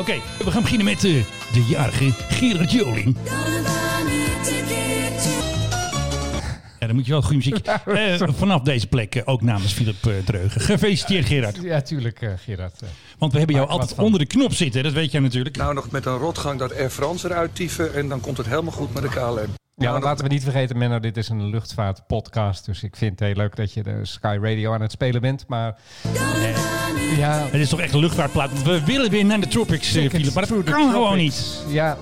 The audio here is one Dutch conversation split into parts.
Oké, we gaan beginnen met eh, de jarige Gerard Joling. Ja, dan moet je wel goede muziek. Eh, vanaf deze plek eh, ook namens Philip Dreugen. Gefeliciteerd Gerard. Ja, tuurlijk, eh, Gerard. Want we hebben jou altijd onder de knop zitten. Dat weet jij natuurlijk. Nou nog met een rotgang dat Air France eruit tieven en dan komt het helemaal goed met de KLM. Ja, Nou, want laten we niet vergeten, Menno, dit is een luchtvaartpodcast. Dus ik vind het heel leuk dat je de Sky Radio aan het spelen bent. Maar eh, ja, Het is toch echt een luchtvaartplaat. We willen weer naar de tropics, eh, Philip. Maar dat kan gewoon niet. Ja,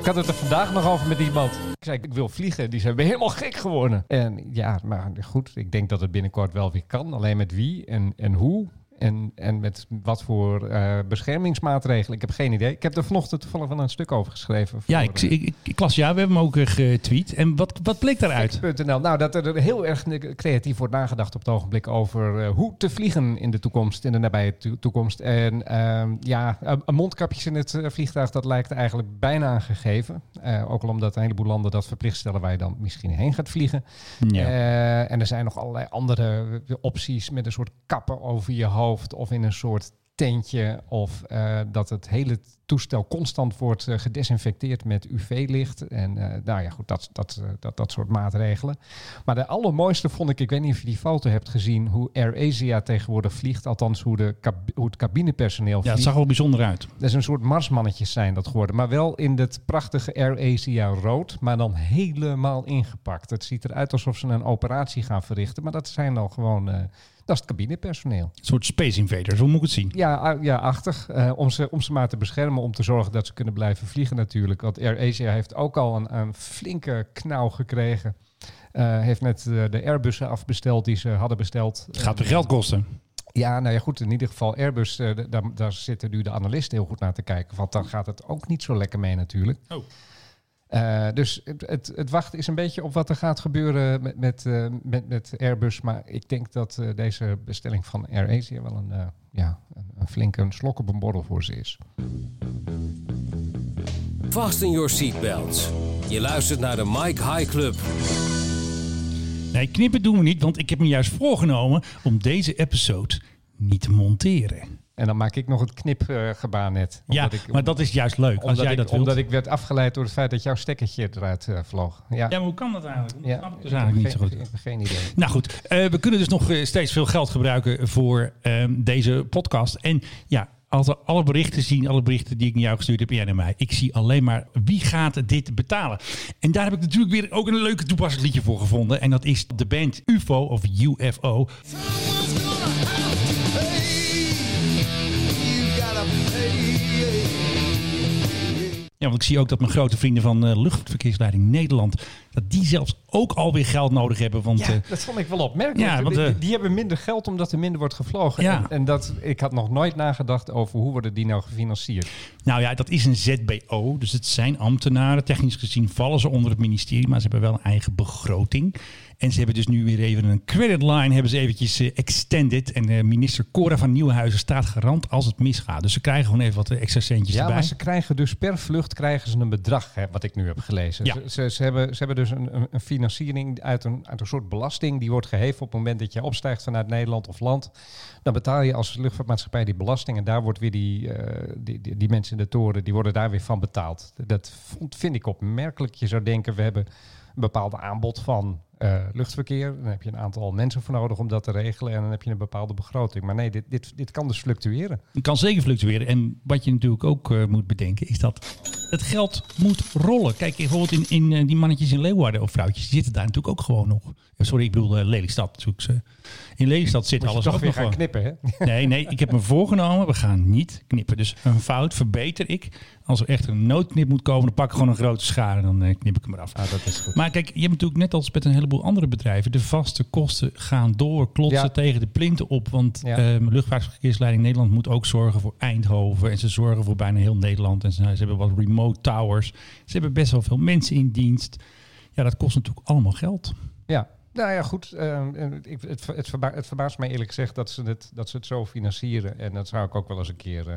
ik had het er vandaag nog over met iemand. Ik zei, ik wil vliegen. Die ben je helemaal gek geworden? En ja, maar goed, ik denk dat het binnenkort wel weer kan. Alleen met wie en, en hoe. En, en met wat voor eh, beschermingsmaatregelen. Ik heb geen idee. Ik heb er vanochtend toevallig wel een stuk over geschreven. Ja, voor, ik, ik, ik, ik las ja, we hebben hem ook eh, getweet. En wat, wat bleek daaruit? Nou, dat er heel erg creatief wordt nagedacht op het ogenblik over eh, hoe te vliegen in de toekomst, in de nabije to- toekomst. En ehm, ja, mondkapjes in het vliegtuig, dat lijkt eigenlijk bijna een gegeven. Eh, ook al omdat een heleboel landen dat verplicht stellen waar je dan misschien heen gaat vliegen. Ja. En er zijn nog allerlei andere opties met een soort kappen over je hoofd of in een soort tentje of eh, dat het hele toestel constant wordt eh, gedesinfecteerd met UV-licht. En eh, nou ja, goed, dat, dat, dat, dat soort maatregelen. Maar de allermooiste vond ik, ik weet niet of je die foto hebt gezien, hoe AirAsia tegenwoordig vliegt. Althans, hoe, de hoe het cabinepersoneel ja, vliegt. het zag wel bijzonder uit. Dat is een soort marsmannetjes zijn dat geworden. Maar wel in het prachtige AirAsia rood. Maar dan helemaal ingepakt. Het ziet eruit alsof ze een operatie gaan verrichten. Maar dat zijn dan gewoon... dat is het cabinepersoneel. Een soort Space Invaders, hoe moet ik het zien? Ja, ja achtig. Eh, om, ze, om ze maar te beschermen. Om te zorgen dat ze kunnen blijven vliegen natuurlijk. Want AirAsia heeft ook al een, een flinke knauw gekregen. Eh, heeft net eh, de Airbussen afbesteld die ze hadden besteld. Het gaat weer geld kosten. Ja, nou ja, goed. In ieder geval Airbus, eh, daar, daar zitten nu de analisten heel goed naar te kijken. Want dan gaat het ook niet zo lekker mee natuurlijk. Oh. Eh, dus het, het, het wachten is een beetje op wat er gaat gebeuren met, met, eh, met, met Airbus. Maar ik denk dat eh, deze bestelling van AirAsia wel een, eh, ja, een, een flinke slok op een borrel voor ze is. Fasten your seatbelts. Je luistert naar de Mike High Club. Nee, knippen doen we niet, want ik heb me juist voorgenomen om deze episode niet te monteren. En dan maak ik nog het knipgebaar net. Ja, Omdat ik, maar dat is juist leuk als omdat, jij ik, dat wilt. omdat ik werd afgeleid door het feit dat jouw stekkertje eruit eh, vloog. Ja, Ja, maar hoe kan dat eigenlijk? Dat Ja, snap ik dus eigenlijk niet zo goed. Geen, geen idee. Nou goed, eh, we kunnen dus nog eh, steeds veel geld gebruiken voor ehm, deze podcast. En ja, als we alle berichten zien, alle berichten die ik naar jou gestuurd heb, jij naar mij. Ik zie alleen maar wie gaat dit betalen. En daar heb ik natuurlijk weer ook een leuke toepasselijk liedje voor gevonden. En dat is de band UFO of UFO. Ja, want ik zie ook dat mijn grote vrienden van eh, Luchtverkeersleiding Nederland, dat die zelfs ook alweer geld nodig hebben. Want Ja, eh, dat vond ik wel opmerkelijk. Ja, want, die, eh, die hebben minder geld omdat er minder wordt gevlogen. Ja. En, en dat, ik had nog nooit nagedacht over hoe worden die nou gefinancierd. Nou ja, dat is een ZBO. Dus het zijn ambtenaren. Technisch gezien vallen ze onder het ministerie, maar ze hebben wel een eigen begroting. En ze hebben dus nu weer even een creditline hebben ze eventjes eh, extended. En eh, minister Cora van Nieuwenhuizen staat garant als het misgaat. Dus ze krijgen gewoon even wat eh, extra centjes Ja, erbij. maar ze krijgen dus per vlucht krijgen ze een bedrag, hè, wat ik nu heb gelezen. Ja. Ze, ze, ze hebben, ze hebben dus een, een, financiering uit een, uit een soort belasting. Die wordt geheven op het moment dat je opstijgt vanuit Nederland of land. Dan betaal je als luchtvaartmaatschappij die belasting. En daar wordt weer die, die, die, die mensen in de toren, die worden daar weer van betaald. Dat vond, vind ik opmerkelijk. Je zou denken, we hebben een bepaald aanbod van eh, luchtverkeer. Dan heb je een aantal mensen voor nodig om dat te regelen. En dan heb je een bepaalde begroting. Maar nee, dit, dit, dit kan dus fluctueren. Het kan zeker fluctueren. En wat je natuurlijk ook eh, moet bedenken is dat het geld moet rollen. Kijk, bijvoorbeeld in, in eh, die mannetjes in Leeuwarden of vrouwtjes, die zitten daar natuurlijk ook gewoon nog. Sorry, ik bedoel Lelystad. natuurlijk. In Lelystad zit Moet je alles toch ook weer gaan knippen, hè? Nee, nee, ik heb me voorgenomen, we gaan niet knippen. Dus een fout verbeter ik. Als er echt een noodknip moet komen, dan pak ik gewoon een grote schaar en dan eh, knip ik hem eraf. Ah, dat is goed. Maar kijk, je hebt natuurlijk net als met een heleboel andere bedrijven, de vaste kosten gaan door, klotsen Ja. tegen de plinten op. Want Ja. ehm, Luchtvaartverkeersleiding Nederland moet ook zorgen voor Eindhoven. En ze zorgen voor bijna heel Nederland. En ze, ze hebben wat remote towers. Ze hebben best wel veel mensen in dienst. Ja, dat kost natuurlijk allemaal geld. Ja, nou ja, goed. eh, ik, het, het, verba het verbaast mij eerlijk gezegd dat ze, het, dat ze het zo financieren. En dat zou ik ook wel eens een keer eh,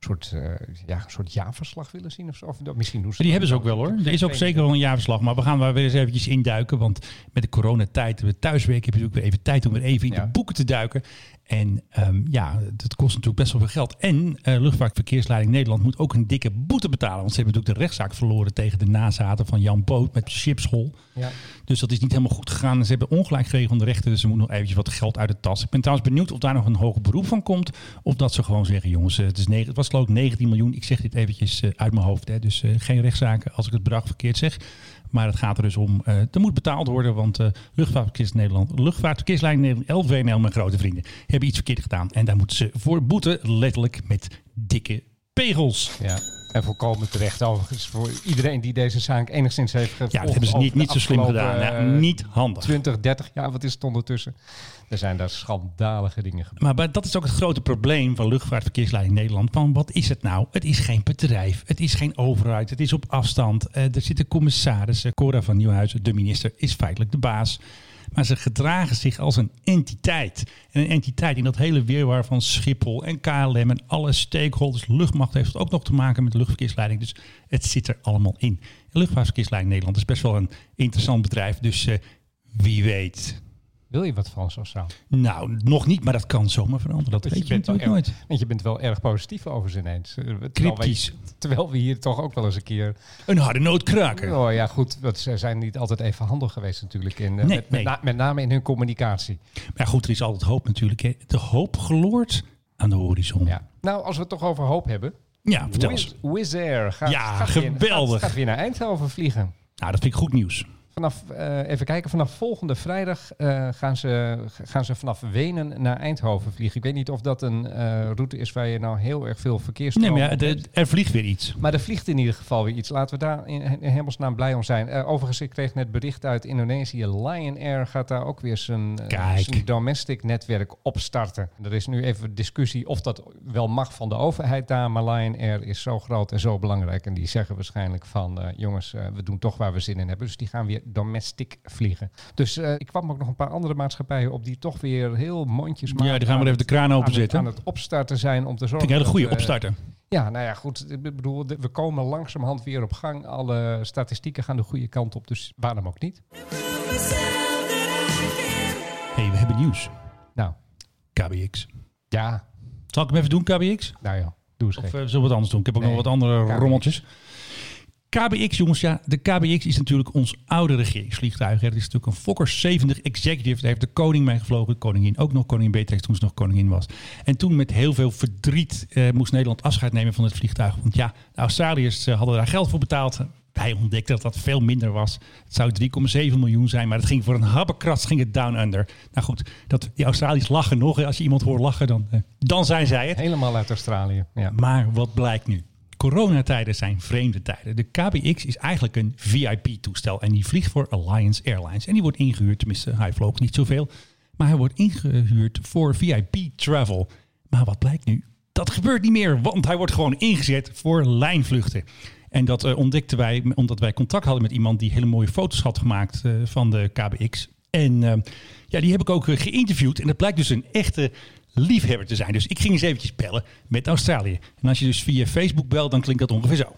soort, eh, ja, een soort jaarverslag willen zien of zo. Of misschien doen ze Die hebben ze ook wel hoor. Er is ook zeker wel een jaarverslag. Maar we gaan daar weer eens eventjes induiken. Want met de coronatijd, we thuiswerken, heb je natuurlijk weer even tijd om weer even in Ja. de boeken te duiken. En ehm, ja, dat kost natuurlijk best wel veel geld. En eh, Luchtvaartverkeersleiding Nederland moet ook een dikke boete betalen. Want ze hebben natuurlijk de rechtszaak verloren tegen de nazaten van Jan Poot met Schipschool. Ja. Dus dat is niet helemaal goed gegaan. Ze hebben ongelijk geregeld van de rechter. Dus ze moeten nog eventjes wat geld uit de tas. Ik ben trouwens benieuwd of daar nog een hoger beroep van komt. Of dat ze gewoon zeggen, jongens, eh, het, is negen, het was geloof ik 19 miljoen. Ik zeg dit eventjes eh, uit mijn hoofd. Hè. Dus geen rechtszaken als ik het bedrag verkeerd zeg. Maar het gaat er dus om, eh er moet betaald worden. Want Luchtvaartverkeers Nederland, Luchtvaartverkeerslijn Nederland, LVNL, mijn grote vrienden, hebben iets verkeerd gedaan. En daar moeten ze voor boeten, letterlijk met dikke pegels. Ja. En volkomen terecht overigens voor iedereen die deze zaak enigszins heeft gevolgd. Ja, dat hebben ze niet, niet zo slim gedaan. Ja, niet handig. 20, 30 jaar, wat is het ondertussen? Er zijn daar schandalige dingen gebeurd. Maar dat is ook het grote probleem van Luchtvaartverkeersleiding Nederland. Van wat is het nou? Het is geen bedrijf. Het is geen overheid. Het is op afstand. Eh, er zit een commissaris. eh, Cora van Nieuwhuizen, de minister, is feitelijk de baas. Maar ze gedragen zich als een entiteit. En een entiteit in dat hele weerwaar van Schiphol en KLM en alle stakeholders. Luchtmacht heeft het ook nog te maken met de luchtverkeersleiding. Dus het zit er allemaal in. En Luchtvaartverkeersleiding Nederland is best wel een interessant bedrijf. Dus eh, wie weet. Wil je wat van zo'n zaal? Nou, nog niet, maar dat kan zomaar veranderen. Dat weet je bent natuurlijk nooit. Want je bent wel erg positief over ze ineens. Eh, terwijl Cryptisch. wij- Terwijl we hier toch ook wel eens een keer... Een harde noodkraker. Oh ja, goed. Want ze zijn niet altijd even handig geweest natuurlijk. In, eh, Nee, met, nee. Met, na- met name in hun communicatie. Maar goed, er is altijd hoop natuurlijk. Hè. De hoop gloort aan de horizon. Ja, Ja. Nou, als we het toch over hoop hebben. vertel Wizz, eens. Wizz Air gaat, Ja, gaat weer- geweldig. gaat, gaat weer naar Eindhoven vliegen. Nou, dat vind ik goed nieuws. Vanaf, eh, even kijken, vanaf volgende vrijdag eh, gaan, ze, gaan ze vanaf Wenen naar Eindhoven vliegen. Ik weet niet of dat een eh, route is waar je nou heel erg veel verkeersstroom Nee, maar ja, de- er vliegt weer iets. Maar er vliegt in ieder geval weer iets. Laten we daar in, in hemelsnaam blij om zijn. Overigens, ik kreeg net bericht uit Indonesië. Lion Air gaat daar ook weer zijn, zijn domestic netwerk opstarten. Er is nu even discussie of dat wel mag van de overheid daar. Maar Lion Air is zo groot en zo belangrijk. En die zeggen waarschijnlijk van... jongens, we doen toch waar we zin in hebben. Dus die gaan weer domestic vliegen. Dus eh, ik kwam ook nog een paar andere maatschappijen op... die toch weer heel mondjesmaat... Ja, die gaan aan we even de kraan aan het- openzetten. Aan het opstarten zijn om te zorgen... Ik een hele goede eh, opstarter. ja, nou ja, goed. Ik bedoel, we komen langzamerhand weer op gang. Alle statistieken gaan de goede kant op, dus waarom ook niet? hey, we hebben nieuws. Nou, KBX. ja, Zal ik hem even doen, KBX? nou ja, doe eens Of eh, zullen we wat anders doen? Ik heb ook Nee, nog wat andere KBX. rommeltjes. KBX, jongens, ja, de KBX is natuurlijk ons oude regeringsvliegtuig. Het is natuurlijk een Fokker 70 Executive. Daar heeft de koning mee gevlogen, de koningin ook nog, koningin Beatrix toen ze nog koningin was. En toen met heel veel verdriet eh, moest Nederland afscheid nemen van het vliegtuig. Want ja, de Australiërs eh, hadden daar geld voor betaald. Wij ontdekten dat dat veel minder was. Het zou 3,7 miljoen zijn, maar het ging voor een habbekrats ging het down under. Nou goed, dat, die Australiërs lachen nog. Als je iemand hoort lachen, dan, eh, dan zijn zij het. Helemaal uit Australië. Ja. Maar wat blijkt nu? Coronatijden zijn vreemde tijden. De KBX is eigenlijk een VIP-toestel en die vliegt voor Alliance Airlines. En die wordt ingehuurd, tenminste hij vloog niet zoveel, maar hij wordt ingehuurd voor VIP-travel. Maar wat blijkt nu? Dat gebeurt niet meer, want hij wordt gewoon ingezet voor lijnvluchten. En dat eh, ontdekten wij omdat wij contact hadden met iemand die hele mooie foto's had gemaakt eh, van de KBX. En eh, ja, die heb ik ook geïnterviewd. En dat blijkt dus een echte liefhebber te zijn. Dus ik ging eens eventjes bellen met Australië. En als je dus via Facebook belt, dan klinkt dat ongeveer zo.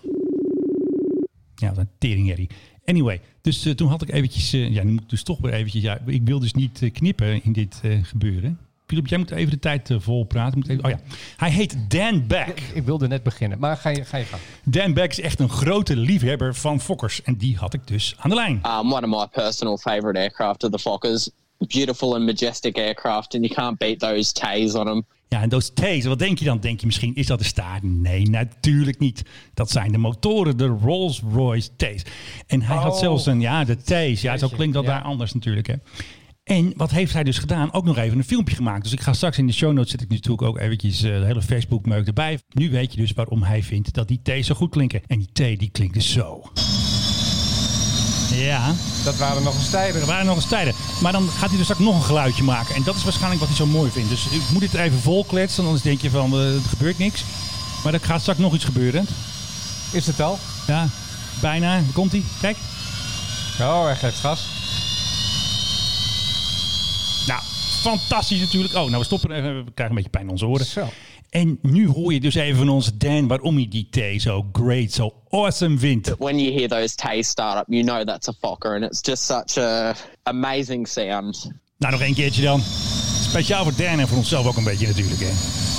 Ja, wat een teringherrie. Anyway, dus eh, toen had ik eventjes... eh, ja, nu moet ik dus toch weer eventjes... Ja, ik wil dus niet eh, knippen in dit eh, gebeuren. Philip, jij moet even de tijd vol praten. Moet even, oh ja. Hij heet Dan Beck. Ik wilde net beginnen, maar ga je, ga je gang. Dan Beck is echt een grote liefhebber van Fokkers. En die had ik dus aan de lijn. um, one of my personal favorite aircraft are the Fokkers. Beautiful and majestic aircraft, and you can't beat those tays on them. Ja, en those T's, wat denk je dan? Denk je misschien, is dat de staart? Nee, natuurlijk niet. Dat zijn de motoren, de Rolls-Royce T's. En hij had Oh. zelfs een, ja, de T's. Ja, zo klinkt dat ja. daar anders natuurlijk, hè. En wat heeft hij dus gedaan? Ook nog even een filmpje gemaakt. Dus ik ga straks in de show notes zet ik natuurlijk ook eventjes eh, de hele Facebook meuk erbij. Nu weet je dus waarom hij vindt dat die T's zo goed klinken. En die T die klinkt dus zo. Ja, Dat waren nog eens tijden. er waren nog eens tijden. Maar dan gaat hij dus straks nog een geluidje maken. En dat is waarschijnlijk wat hij zo mooi vindt. Dus ik moet dit er even vol kletsen. Anders denk je van, eh, er gebeurt niks. Maar er gaat straks nog iets gebeuren. Is het al? Ja, bijna. Komt hij. Kijk. Oh, hij geeft gas. Nou, fantastisch natuurlijk. Oh, nou we stoppen even. We krijgen een beetje pijn in onze oren. Zo. En nu hoor je dus even van onze Dan waarom hij die thee zo great, zo awesome vindt. When you hear those tays start up, you know that's a Fokker, and it's just such a amazing sound. Nou, nog één keertje dan. Speciaal voor Dan en voor onszelf ook een beetje natuurlijk. Hè.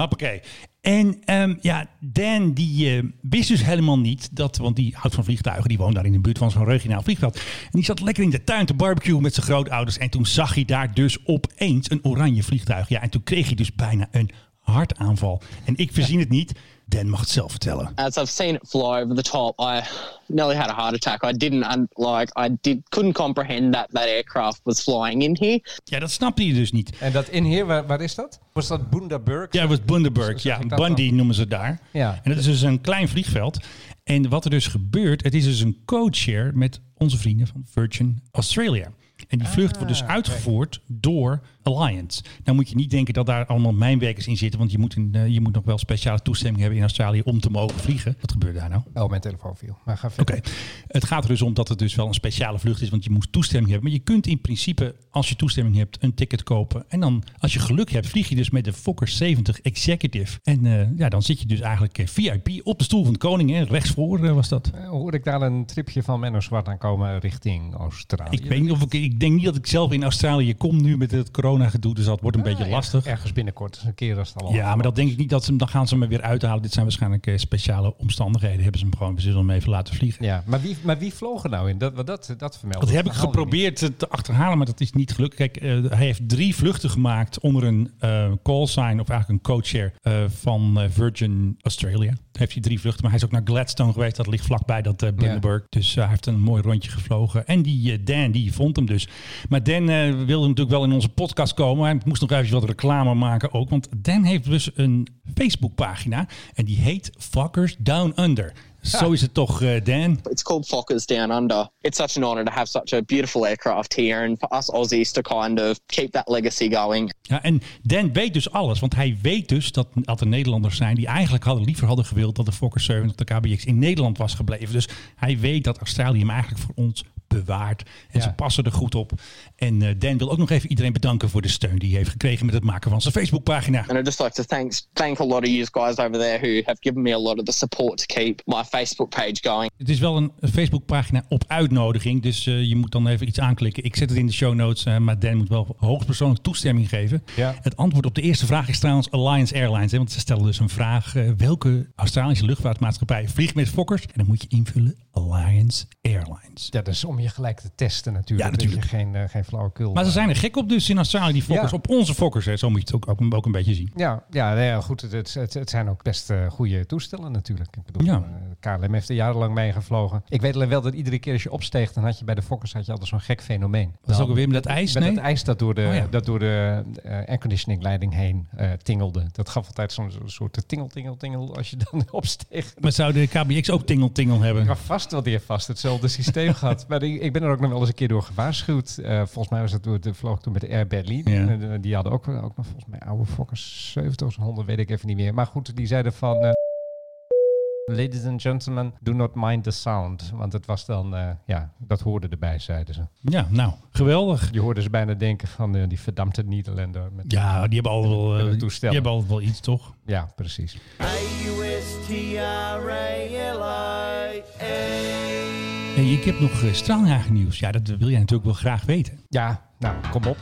Hoppakee. En ehm, ja, Dan die eh, wist dus helemaal niet dat, want die houdt van vliegtuigen, die woont daar in de buurt van zo'n regionaal vliegveld. En die zat lekker in de tuin te barbecue met zijn grootouders. En toen zag hij daar dus opeens een oranje vliegtuig. Ja, en toen kreeg hij dus bijna een hartaanval. En ik verzin het niet. Dan mag het zelf vertellen. As I've seen it fly over the top, I nearly had a heart attack. I didn't un- like I did couldn't comprehend that that aircraft was flying in here. Ja, dat snapte hij dus niet. En dat in hier, waar, waar is dat? Was dat Bundaberg? Ja, het was Bundaberg. Ja, Bundy dan? noemen ze daar. Ja. En dat is dus een klein vliegveld. En wat er dus gebeurt, het is dus een codeshare met onze vrienden van Virgin Australia. En die vlucht wordt dus Ah, uitgevoerd door Alliance. Nou moet je niet denken dat daar allemaal mijnwerkers in zitten, want je moet, een, eh, je moet nog wel speciale toestemming hebben in Australië om te mogen vliegen. Wat gebeurt daar nou? Oh, mijn telefoon viel. Maar ga Oké, het gaat er dus om dat het dus wel een speciale vlucht is, want je moet toestemming hebben. Maar je kunt in principe, als je toestemming hebt, een ticket kopen. En dan, als je geluk hebt, vlieg je dus met de Fokker 70 Executive. En eh, ja, dan zit je dus eigenlijk eh, VIP op de stoel van de koning, hè? rechtsvoor was dat. Eh, Hoor ik daar een tripje van Menno Zwart aankomen richting Australië? Ik weet niet of ik, ik denk niet dat ik zelf in Australië kom nu met het corona gedoe, dus dat wordt een beetje Ah, lastig. Ergens binnenkort, een keer als het al Ja, maar dat denk ik niet dat ze hem, dan gaan ze hem er weer uithalen. Dit zijn waarschijnlijk eh, speciale omstandigheden. Hebben ze hem gewoon, we zullen hem even laten vliegen. Ja, maar wie, maar wie vloog er nou in? Dat, dat, dat, dat vermeldt. Dat heb ik niet. geprobeerd te- te achterhalen, maar dat is niet gelukt. Kijk, eh, hij heeft drie vluchten gemaakt onder een eh call sign, of eigenlijk een codeshare uh, van Virgin Australia. Heeft hij drie vluchten, maar hij is ook naar Gladstone geweest. Dat ligt vlakbij dat uh, Bundaberg. Dus uh, hij heeft een mooi rondje gevlogen. En die uh, Dan, die vond hem dus. Maar Dan wilde natuurlijk wel in onze podcast komen. Hij moest nog even wat reclame maken ook. Want Dan heeft dus een Facebookpagina. En die heet Fuckers Down Under. Zo is het toch, uh, Dan? It's called Fokkers Down Under. It's such an honour to have such a beautiful aircraft here and for us Aussies to kind of keep that legacy going. Ja, en Dan weet dus alles, want hij weet dus dat, dat er Nederlanders zijn die eigenlijk hadden, liever hadden gewild dat de Fokker 70 de KBX in Nederland was gebleven. Dus hij weet dat Australië hem eigenlijk voor ons bewaart. En ja. ze passen er goed op. En uh, Dan wil ook nog even iedereen bedanken voor de steun die hij heeft gekregen met het maken van zijn Facebookpagina. And I'd just like to thank, thank a lot of you guys over there who have given me a lot of the support to keep my Facebook page going. Het is wel een Facebookpagina op uitnodiging, dus uh, je moet dan even iets aanklikken. Ik zet het in de show notes, uh, maar Dan moet wel hoogstpersoonlijk toestemming geven. Ja. Het antwoord op de eerste vraag is trouwens Alliance Airlines, hè, want ze stellen dus een vraag. Uh, welke Australische luchtvaartmaatschappij vliegt met Fokkers? En dan moet je invullen Alliance Airlines. Ja, dat is om je gelijk te testen natuurlijk. Ja, natuurlijk. Dat je geen, uh, geen flauwekul. Maar ze zijn er gek op dus in Australië, die Fokkers. Ja. Op onze Fokkers, hè. zo moet je het ook, ook, ook een beetje zien. Ja, ja, nee, goed. Het, het, het, zijn ook best uh, goede toestellen natuurlijk. Ik bedoel, ja. KLM heeft er jarenlang mee gevlogen. Ik weet alleen wel dat iedere keer als je opsteeg, dan had je bij de Fokkers had je altijd zo'n gek fenomeen. Dat is ook weer met dat ijs, Met nee? het ijs dat door de, oh, ja. dat door de uh, airconditioning leiding heen uh, tingelde. Dat gaf altijd zo'n zo soort tingel, tingel, tingel als je dan opsteeg. Maar zou de KBX ook tingel, tingel hebben? Maar vast wel weer vast hetzelfde systeem gehad. Maar ik, ik, ben er ook nog wel eens een keer door gewaarschuwd. Uh, volgens mij was dat door de vloog toen met de Air Berlin. Ja. Die hadden ook, ook nog volgens mij oude Fokkers 70 of 100, weet ik even niet meer. Maar goed, die zeiden van... Ladies and gentlemen, do not mind the sound. Want het was dan, uh, ja, dat hoorde erbij, zeiden ze. Ja, nou, geweldig. Je hoorde ze bijna denken van uh, die verdampte Nederlander. Met ja, die hebben al wel, uh, die hebben al wel iets, toch? Ja, precies. Hey, ik heb nog uh, straaljager nieuws. Ja, dat wil jij natuurlijk wel graag weten. Ja, nou, kom op.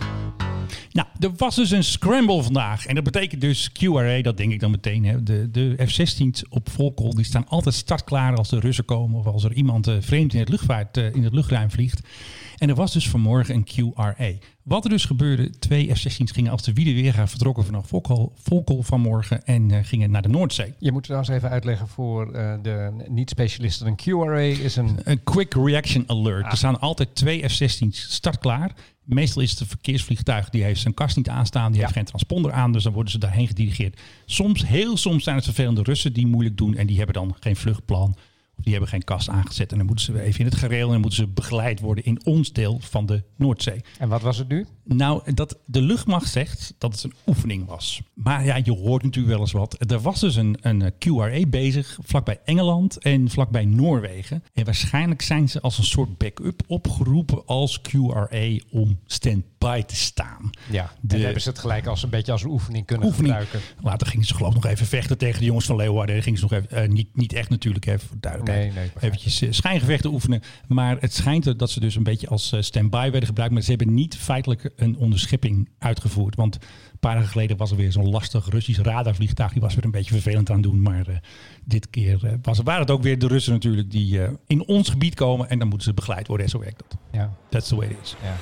Nou, er was dus een scramble vandaag. En dat betekent dus QRA, dat denk ik dan meteen. Hè. De, de F-16's op Volkel, die staan altijd startklaar als de Russen komen. Of als er iemand uh, vreemd in het, luchtvaart, uh, in het luchtruim vliegt. En er was dus vanmorgen een QRA. Wat er dus gebeurde, twee F-16's gingen als de gaan vertrokken vanaf Volkel, Volkel vanmorgen en uh, gingen naar de Noordzee. Je moet trouwens even uitleggen voor uh, de niet-specialisten. Een QRA is een... Een Quick Reaction Alert. Ah. Er staan altijd twee F-16's startklaar. Meestal is het een verkeersvliegtuig die heeft zijn kast niet aanstaan, die ja. heeft geen transponder aan, dus dan worden ze daarheen gedirigeerd. Soms, heel soms zijn het vervelende Russen die moeilijk doen en die hebben dan geen vluchtplan. Of die hebben geen kast aangezet en dan moeten ze even in het gereel en dan moeten ze begeleid worden in ons deel van de Noordzee. En wat was het nu? Nou, dat de luchtmacht zegt dat het een oefening was. Maar ja, je hoort natuurlijk wel eens wat. Er was dus een, een QRA bezig vlakbij Engeland en vlakbij Noorwegen. En waarschijnlijk zijn ze als een soort backup opgeroepen als QRA om stand bij te staan. Ja, De- en hebben ze het gelijk als een beetje als een oefening kunnen Oefening. gebruiken. Later gingen ze geloof ik nog even vechten tegen de jongens van Leeuwarden. Gingen ze nog even, eh, niet, niet echt natuurlijk, even voor duidelijkheid. Nee, nee, Eventjes eh, schijngevechten oefenen. Maar het schijnt dat ze dus een beetje als eh, stand-by werden gebruikt. Maar ze hebben niet feitelijk een onderschepping uitgevoerd. Want een paar dagen geleden was er weer zo'n lastig Russisch radarvliegtuig. Die was weer een beetje vervelend aan het doen. Maar eh, dit keer was, waren het ook weer de Russen natuurlijk die in ons gebied komen. En dan moeten ze begeleid worden. En zo werkt dat. Ja. That's the way it is. Ja.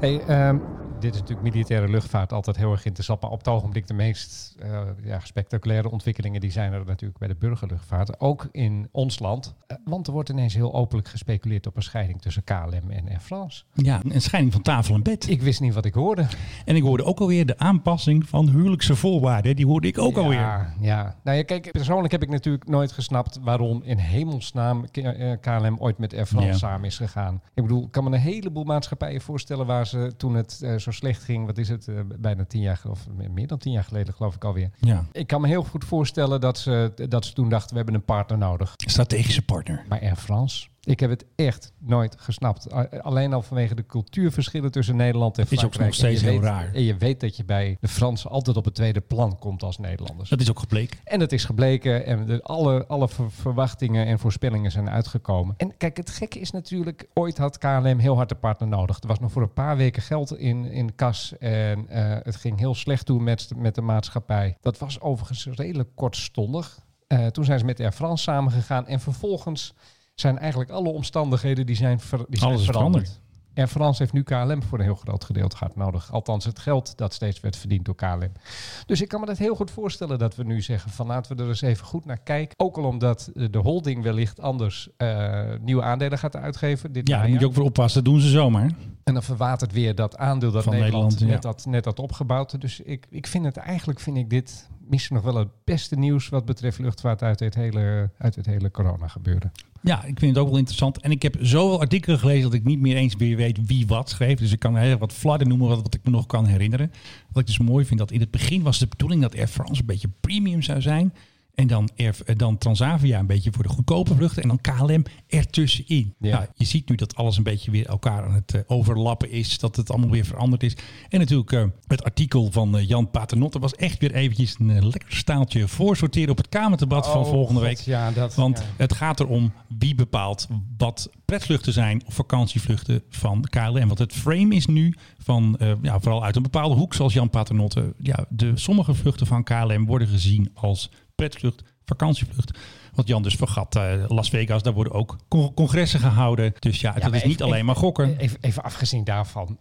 Hey, ehm, dit is natuurlijk militaire luchtvaart altijd heel erg interessant. Maar op het ogenblik de meest eh, ja, spectaculaire ontwikkelingen... die zijn er natuurlijk bij de burgerluchtvaart. Ook in ons land. Eh, want er wordt ineens heel openlijk gespeculeerd... op een scheiding tussen KLM en Air France. Ja, een scheiding van tafel en bed. Ik wist niet wat ik hoorde. En ik hoorde ook alweer de aanpassing van huwelijkse voorwaarden. Die hoorde ik ook alweer. Ja, ja. Nou ja, kijk, persoonlijk heb ik natuurlijk nooit gesnapt waarom in hemelsnaam K- eh, KLM ooit met Air France Ja. samen is gegaan. Ik bedoel, ik kan me een heleboel maatschappijen voorstellen waar ze toen het zo slecht ging, wat is het, eh, bijna tien jaar, of meer dan tien jaar geleden geloof ik alweer. Ja, Ik kan me heel goed voorstellen dat ze, dat ze toen dachten, we hebben een partner nodig. strategische partner. Maar Air France, ik heb het echt nooit gesnapt. Alleen al vanwege de cultuurverschillen tussen Nederland en Is ook Frankrijk. nog steeds heel weet- raar. En je weet dat je bij de Fransen altijd op het tweede plan komt als Nederlanders. Dat is ook gebleken. En het is gebleken en de, alle, alle ver- verwachtingen en voorspellingen zijn uitgekomen. En kijk, het gekke is natuurlijk, ooit had KLM heel hard een partner nodig. Er was nog voor een paar weken geld in, in kas en eh, het ging heel slecht toe met, met de maatschappij. Dat was overigens redelijk kortstondig. Eh, toen zijn ze met Air France samengegaan en vervolgens zijn eigenlijk alle omstandigheden die zijn, ver, die zijn Alles veranderd. veranderd. Air France heeft nu KLM voor een heel groot gedeelte gehad nodig. Althans, het geld dat steeds werd verdiend door KLM. Dus ik kan me dat heel goed voorstellen dat we nu zeggen van laten we er eens even goed naar kijken. Ook al omdat eh, de holding wellicht anders eh, nieuwe aandelen gaat uitgeven. Dit Ja, daar najaar. moet je ook voor oppassen. Dat doen ze zomaar. En dan verwatert weer dat aandeel dat Van Nederland, Nederland, net, ja. had, net had opgebouwd. Dus ik, ik vind het eigenlijk, vind ik dit misschien nog wel het beste nieuws wat betreft luchtvaart uit dit hele, uit dit hele corona gebeuren. Ja, ik vind het ook wel interessant. En ik heb zoveel artikelen gelezen dat ik niet meer eens meer weet wie wat schreef. Dus ik kan heel wat fladden noemen wat, wat ik me nog kan herinneren. Wat ik dus mooi vind, dat in het begin was de bedoeling dat Air France een beetje premium zou zijn. En dan, eh, dan Transavia een beetje voor de goedkope vluchten. En dan KLM ertussenin. Ja. Nou, je ziet nu dat alles een beetje weer elkaar aan het eh, overlappen is. Dat het allemaal weer veranderd is. En natuurlijk eh, het artikel van Jan Paternotte was echt weer eventjes een lekker staaltje voorsorteren op het Kamerdebat van Oh, volgende God, week. Ja, dat, Want ja. het gaat erom wie bepaalt wat pretvluchten zijn of vakantievluchten van KLM. Want het frame is nu van, ja, vooral uit een bepaalde hoek, zoals Jan Paternotte. Ja, de, sommige vluchten van KLM worden gezien als pretvlucht, vakantievlucht. Wat Jan dus vergat, eh, Las Vegas, daar worden ook con- congressen gehouden. Dus ja, Ja, dat is niet even- alleen maar gokken. Even, even afgezien daarvan,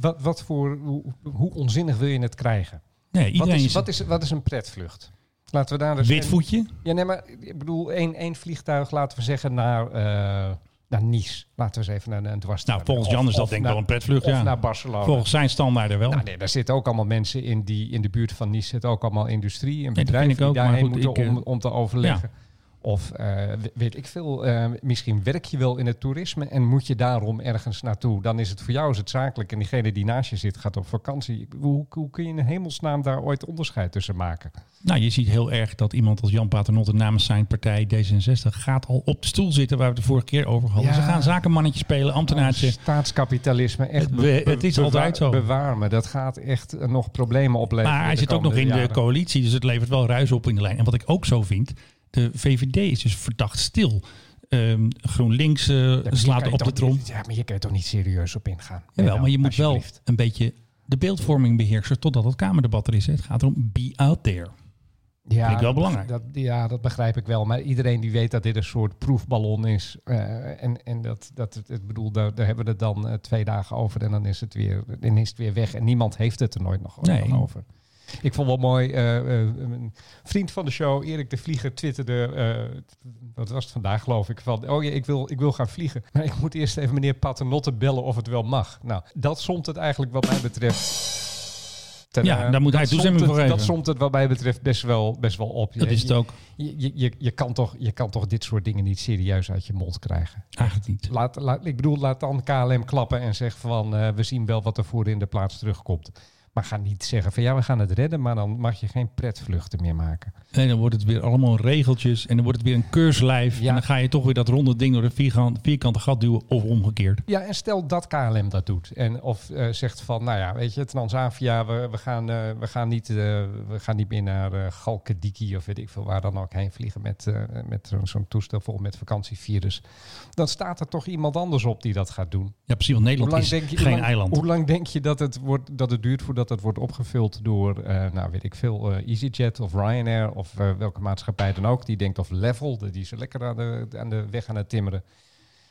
wat, wat voor, hoe, hoe onzinnig wil je het krijgen? Nee, Wat iedereen is, is, wat, is, wat is een pretvlucht? Laten we daar dus wit voetje. Ja, nee, maar ik bedoel, één, één vliegtuig, laten we zeggen, naar, eh, naar Nice. Laten we eens even naar een dwars. Nou, volgens Jan is dat denk ik wel een pretvlucht, Of ja. naar Barcelona. Volgens zijn standaarden wel. Nou, nee, daar zitten ook allemaal mensen in die in de buurt van Nice zitten ook allemaal industrie en bedrijven die ook, daarheen goed, moeten ik, eh, om, om te overleggen. Of eh, we- weet ik veel, eh, misschien werk je wel in het toerisme en moet je daarom ergens naartoe. Dan is het voor jou is het zakelijk en diegene die naast je zit gaat op vakantie. Hoe, hoe kun je in hemelsnaam daar ooit onderscheid tussen maken? Nou, je ziet heel erg dat iemand als Jan Paternotte namens zijn partij D66 gaat al op de stoel zitten waar we het de vorige keer over hadden. Ja. Ze gaan zakenmannetje spelen, ambtenaartje. Oh, Staatskapitalisme, echt. Het be- be- het is altijd zo. Bewaar me, dat gaat echt eh, nog problemen opleveren. Maar hij zit ook nog in de coalitie, dus het levert wel ruis op in de lijn. En wat ik ook zo vind, de VVD is dus verdacht stil. Ehm, GroenLinks eh, Ja, slaat kan je op de trom. Ja, maar je kan er toch niet serieus op ingaan. Jawel, maar je moet wel een beetje de beeldvorming beheersen totdat het Kamerdebat er is. Het gaat erom be out there. Ja, vind ik wel belangrijk. Dat, ja, dat begrijp ik wel. Maar iedereen die weet dat dit een soort proefballon is. eh, en en dat, dat het, ik bedoel, daar, daar hebben we het dan eh, twee dagen over. En dan is, het weer, dan is het weer weg. En niemand heeft het er nooit nog, Nee. nog over. Ik vond wel mooi, eh, eh, een vriend van de show, Erik de Vlieger, twitterde, eh, wat was het vandaag geloof ik, van, oh ja, ik wil, ik wil gaan vliegen. Maar ik moet eerst even meneer Paternotte bellen of het wel mag. Nou, dat somt het eigenlijk wat mij betreft... ten, Ja, eh, daar moet hij toestemming voor geven. Dat somt het wat mij betreft best wel, best wel op. Dat Je- is het ook je, je, je, je, kan toch, je kan toch dit soort dingen niet serieus uit je mond krijgen. eigenlijk niet. Laat, laat, ik bedoel, laat dan KLM klappen en zeg van... eh, we zien wel wat er voor in de plaats terugkomt. Maar ga niet zeggen van ja, we gaan het redden, maar dan mag je geen pretvluchten meer maken. Nee, dan wordt het weer allemaal regeltjes en dan wordt het weer een keurslijf. Ja. En dan ga je toch weer dat ronde ding door een vierkant, vierkante gat duwen of omgekeerd. Ja, en stel dat KLM dat doet. En of eh, zegt van, nou ja, weet je, Transavia, we, we, gaan, eh, we, gaan, niet, eh, we gaan niet meer naar Galkediki of weet ik veel waar dan ook heen vliegen met, met zo'n- toestel vol met vakantievirus. Dan staat er toch iemand anders op die dat gaat doen. Ja, precies, want Nederland is je, geen hoe lang, eiland. Hoe lang denk je dat het, wordt, dat het duurt voordat het wordt opgevuld door, eh, nou weet ik veel, eh, EasyJet of Ryanair of eh, welke maatschappij dan ook. Die denkt of Level, die er lekker aan de, aan de weg aan het timmeren.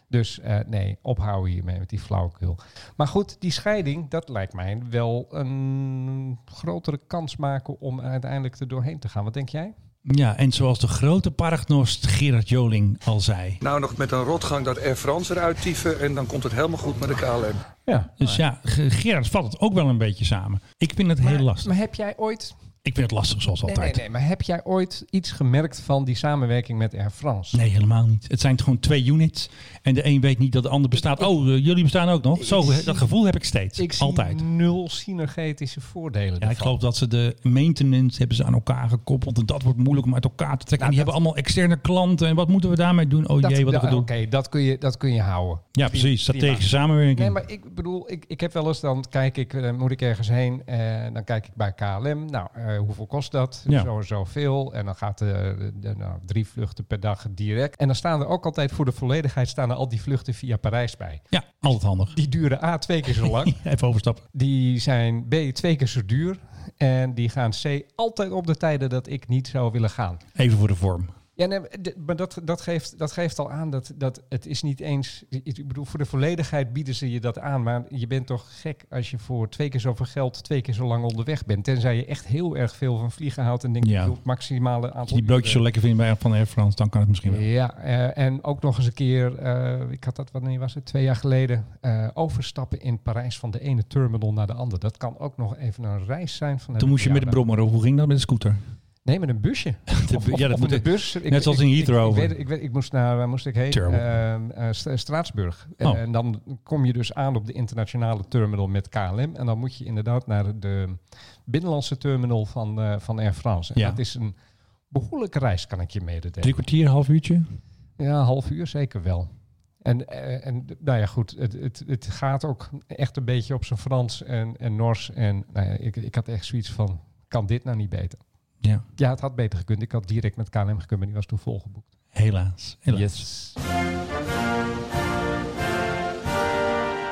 Dus nee, ophouden hiermee met die flauwekul. Maar goed, die scheiding, dat lijkt mij wel een grotere kans maken om uiteindelijk er doorheen te gaan. Wat denk jij? Ja, en zoals de grote paragnost Gerard Joling al zei. Nou, nog met een rotgang dat Air France eruit tieven en dan komt het helemaal goed met de KLM. Ja. Dus ja, Ge- Gerard vat het ook wel een beetje samen. Ik vind het heel lastig. Maar heb jij ooit Ik vind het lastig zoals altijd. nee, nee, maar heb jij ooit iets gemerkt van die samenwerking met Air France? Nee, helemaal niet. Het zijn gewoon twee units. En de een weet niet dat de ander bestaat. Oh, eh, jullie bestaan ook nog. Zo, zie- dat gevoel heb ik steeds. Ik zie Altijd. nul synergetische voordelen. Ja, ik geloof dat ze de maintenance hebben ze aan elkaar gekoppeld. En dat wordt moeilijk om uit elkaar te trekken. Nou, en die dat- hebben allemaal externe klanten. En wat moeten we daarmee doen? Oh Dat- jee, wat een gedoe. Oké, dat, kun je, dat kun je houden. Ja, Prima, precies. Strategische prima. samenwerking. Nee, maar ik bedoel, ik, ik heb wel eens, dan kijk ik, eh, moet ik ergens heen, en dan kijk ik bij KLM. Nou, eh, hoeveel kost dat? Ja. Zo en zoveel. En dan gaat de, de- nou, drie vluchten per dag direct. En dan staan er ook altijd voor de volledigheid staan er al die vluchten via Parijs bij. Ja, altijd handig. Die duren A twee keer zo lang. Even overstappen. Die zijn B twee keer zo duur. En die gaan C altijd op de tijden dat ik niet zou willen gaan. Even voor de vorm. Ja, nee, maar dat, dat, geeft, dat geeft al aan dat, dat het is niet eens... Ik bedoel, voor de volledigheid bieden ze je dat aan. Maar je bent toch gek als je voor twee keer zoveel geld twee keer zo lang onderweg bent. Tenzij je echt heel erg veel van vliegen houdt en denkt, Ja. wil het maximale Als aantal je die broodjes zo lekker vindt bij van Air France, dan kan het misschien wel. Ja, eh, en ook nog eens een keer, eh, ik had dat, wanneer was het, twee jaar geleden, eh, overstappen in Parijs van de ene terminal naar de andere. Dat kan ook nog even een reis zijn. Van Toen moest je met de brommer. Hoe ging dat met de scooter? Nee, met een busje. De bu- ja, dat of moet de bus. Ik- net zoals ik- in ik- Heathrow. Ik, weet, ik, weet, ik moest naar, waar moest ik heen? Ehm, eh, Stra- Straatsburg. Oh. En dan kom je dus aan op de internationale terminal met KLM. En dan moet je inderdaad naar de binnenlandse terminal van, eh, van Air France. En Ja. dat is een behoorlijke reis, kan ik je Drie mededelen. kwartier, half uurtje? Ja, half uur zeker wel. En, eh, en nou ja, goed, het, het, het gaat ook echt een beetje op zijn Frans en, en Nors. En nou ja, ik, ik had echt zoiets van, kan dit nou niet beter? Ja, Ja, het had beter gekund. Ik had direct met KLM gekund, maar die was toen volgeboekt. helaas. helaas. Yes.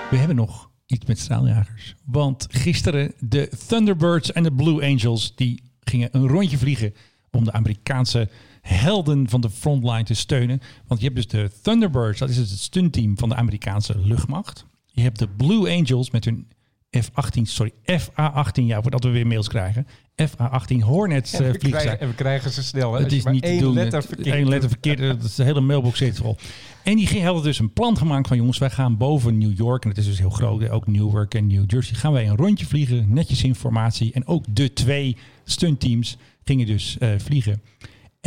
We hebben nog iets met straaljagers. Want gisteren de Thunderbirds en de Blue Angels... die gingen een rondje vliegen om de Amerikaanse helden van de frontline te steunen. Want je hebt dus de Thunderbirds, dat is het stuntteam van de Amerikaanse luchtmacht. Je hebt de Blue Angels met hun F-18, sorry, FA-18, ja, voordat we weer mails krijgen. FA-18 Hornets eh, En we, vliegtuig. krijgen, en we krijgen ze snel. Hè? Het is niet te doen. letter verkeerd één letter verkeerd. Dat is de hele mailbox zit vol. En die hadden dus een plan gemaakt van jongens, wij gaan boven New York. En het is dus heel groot. Ook Newark en New Jersey. Gaan wij een rondje vliegen. Netjes informatie. En ook de twee stuntteams gingen dus eh, vliegen.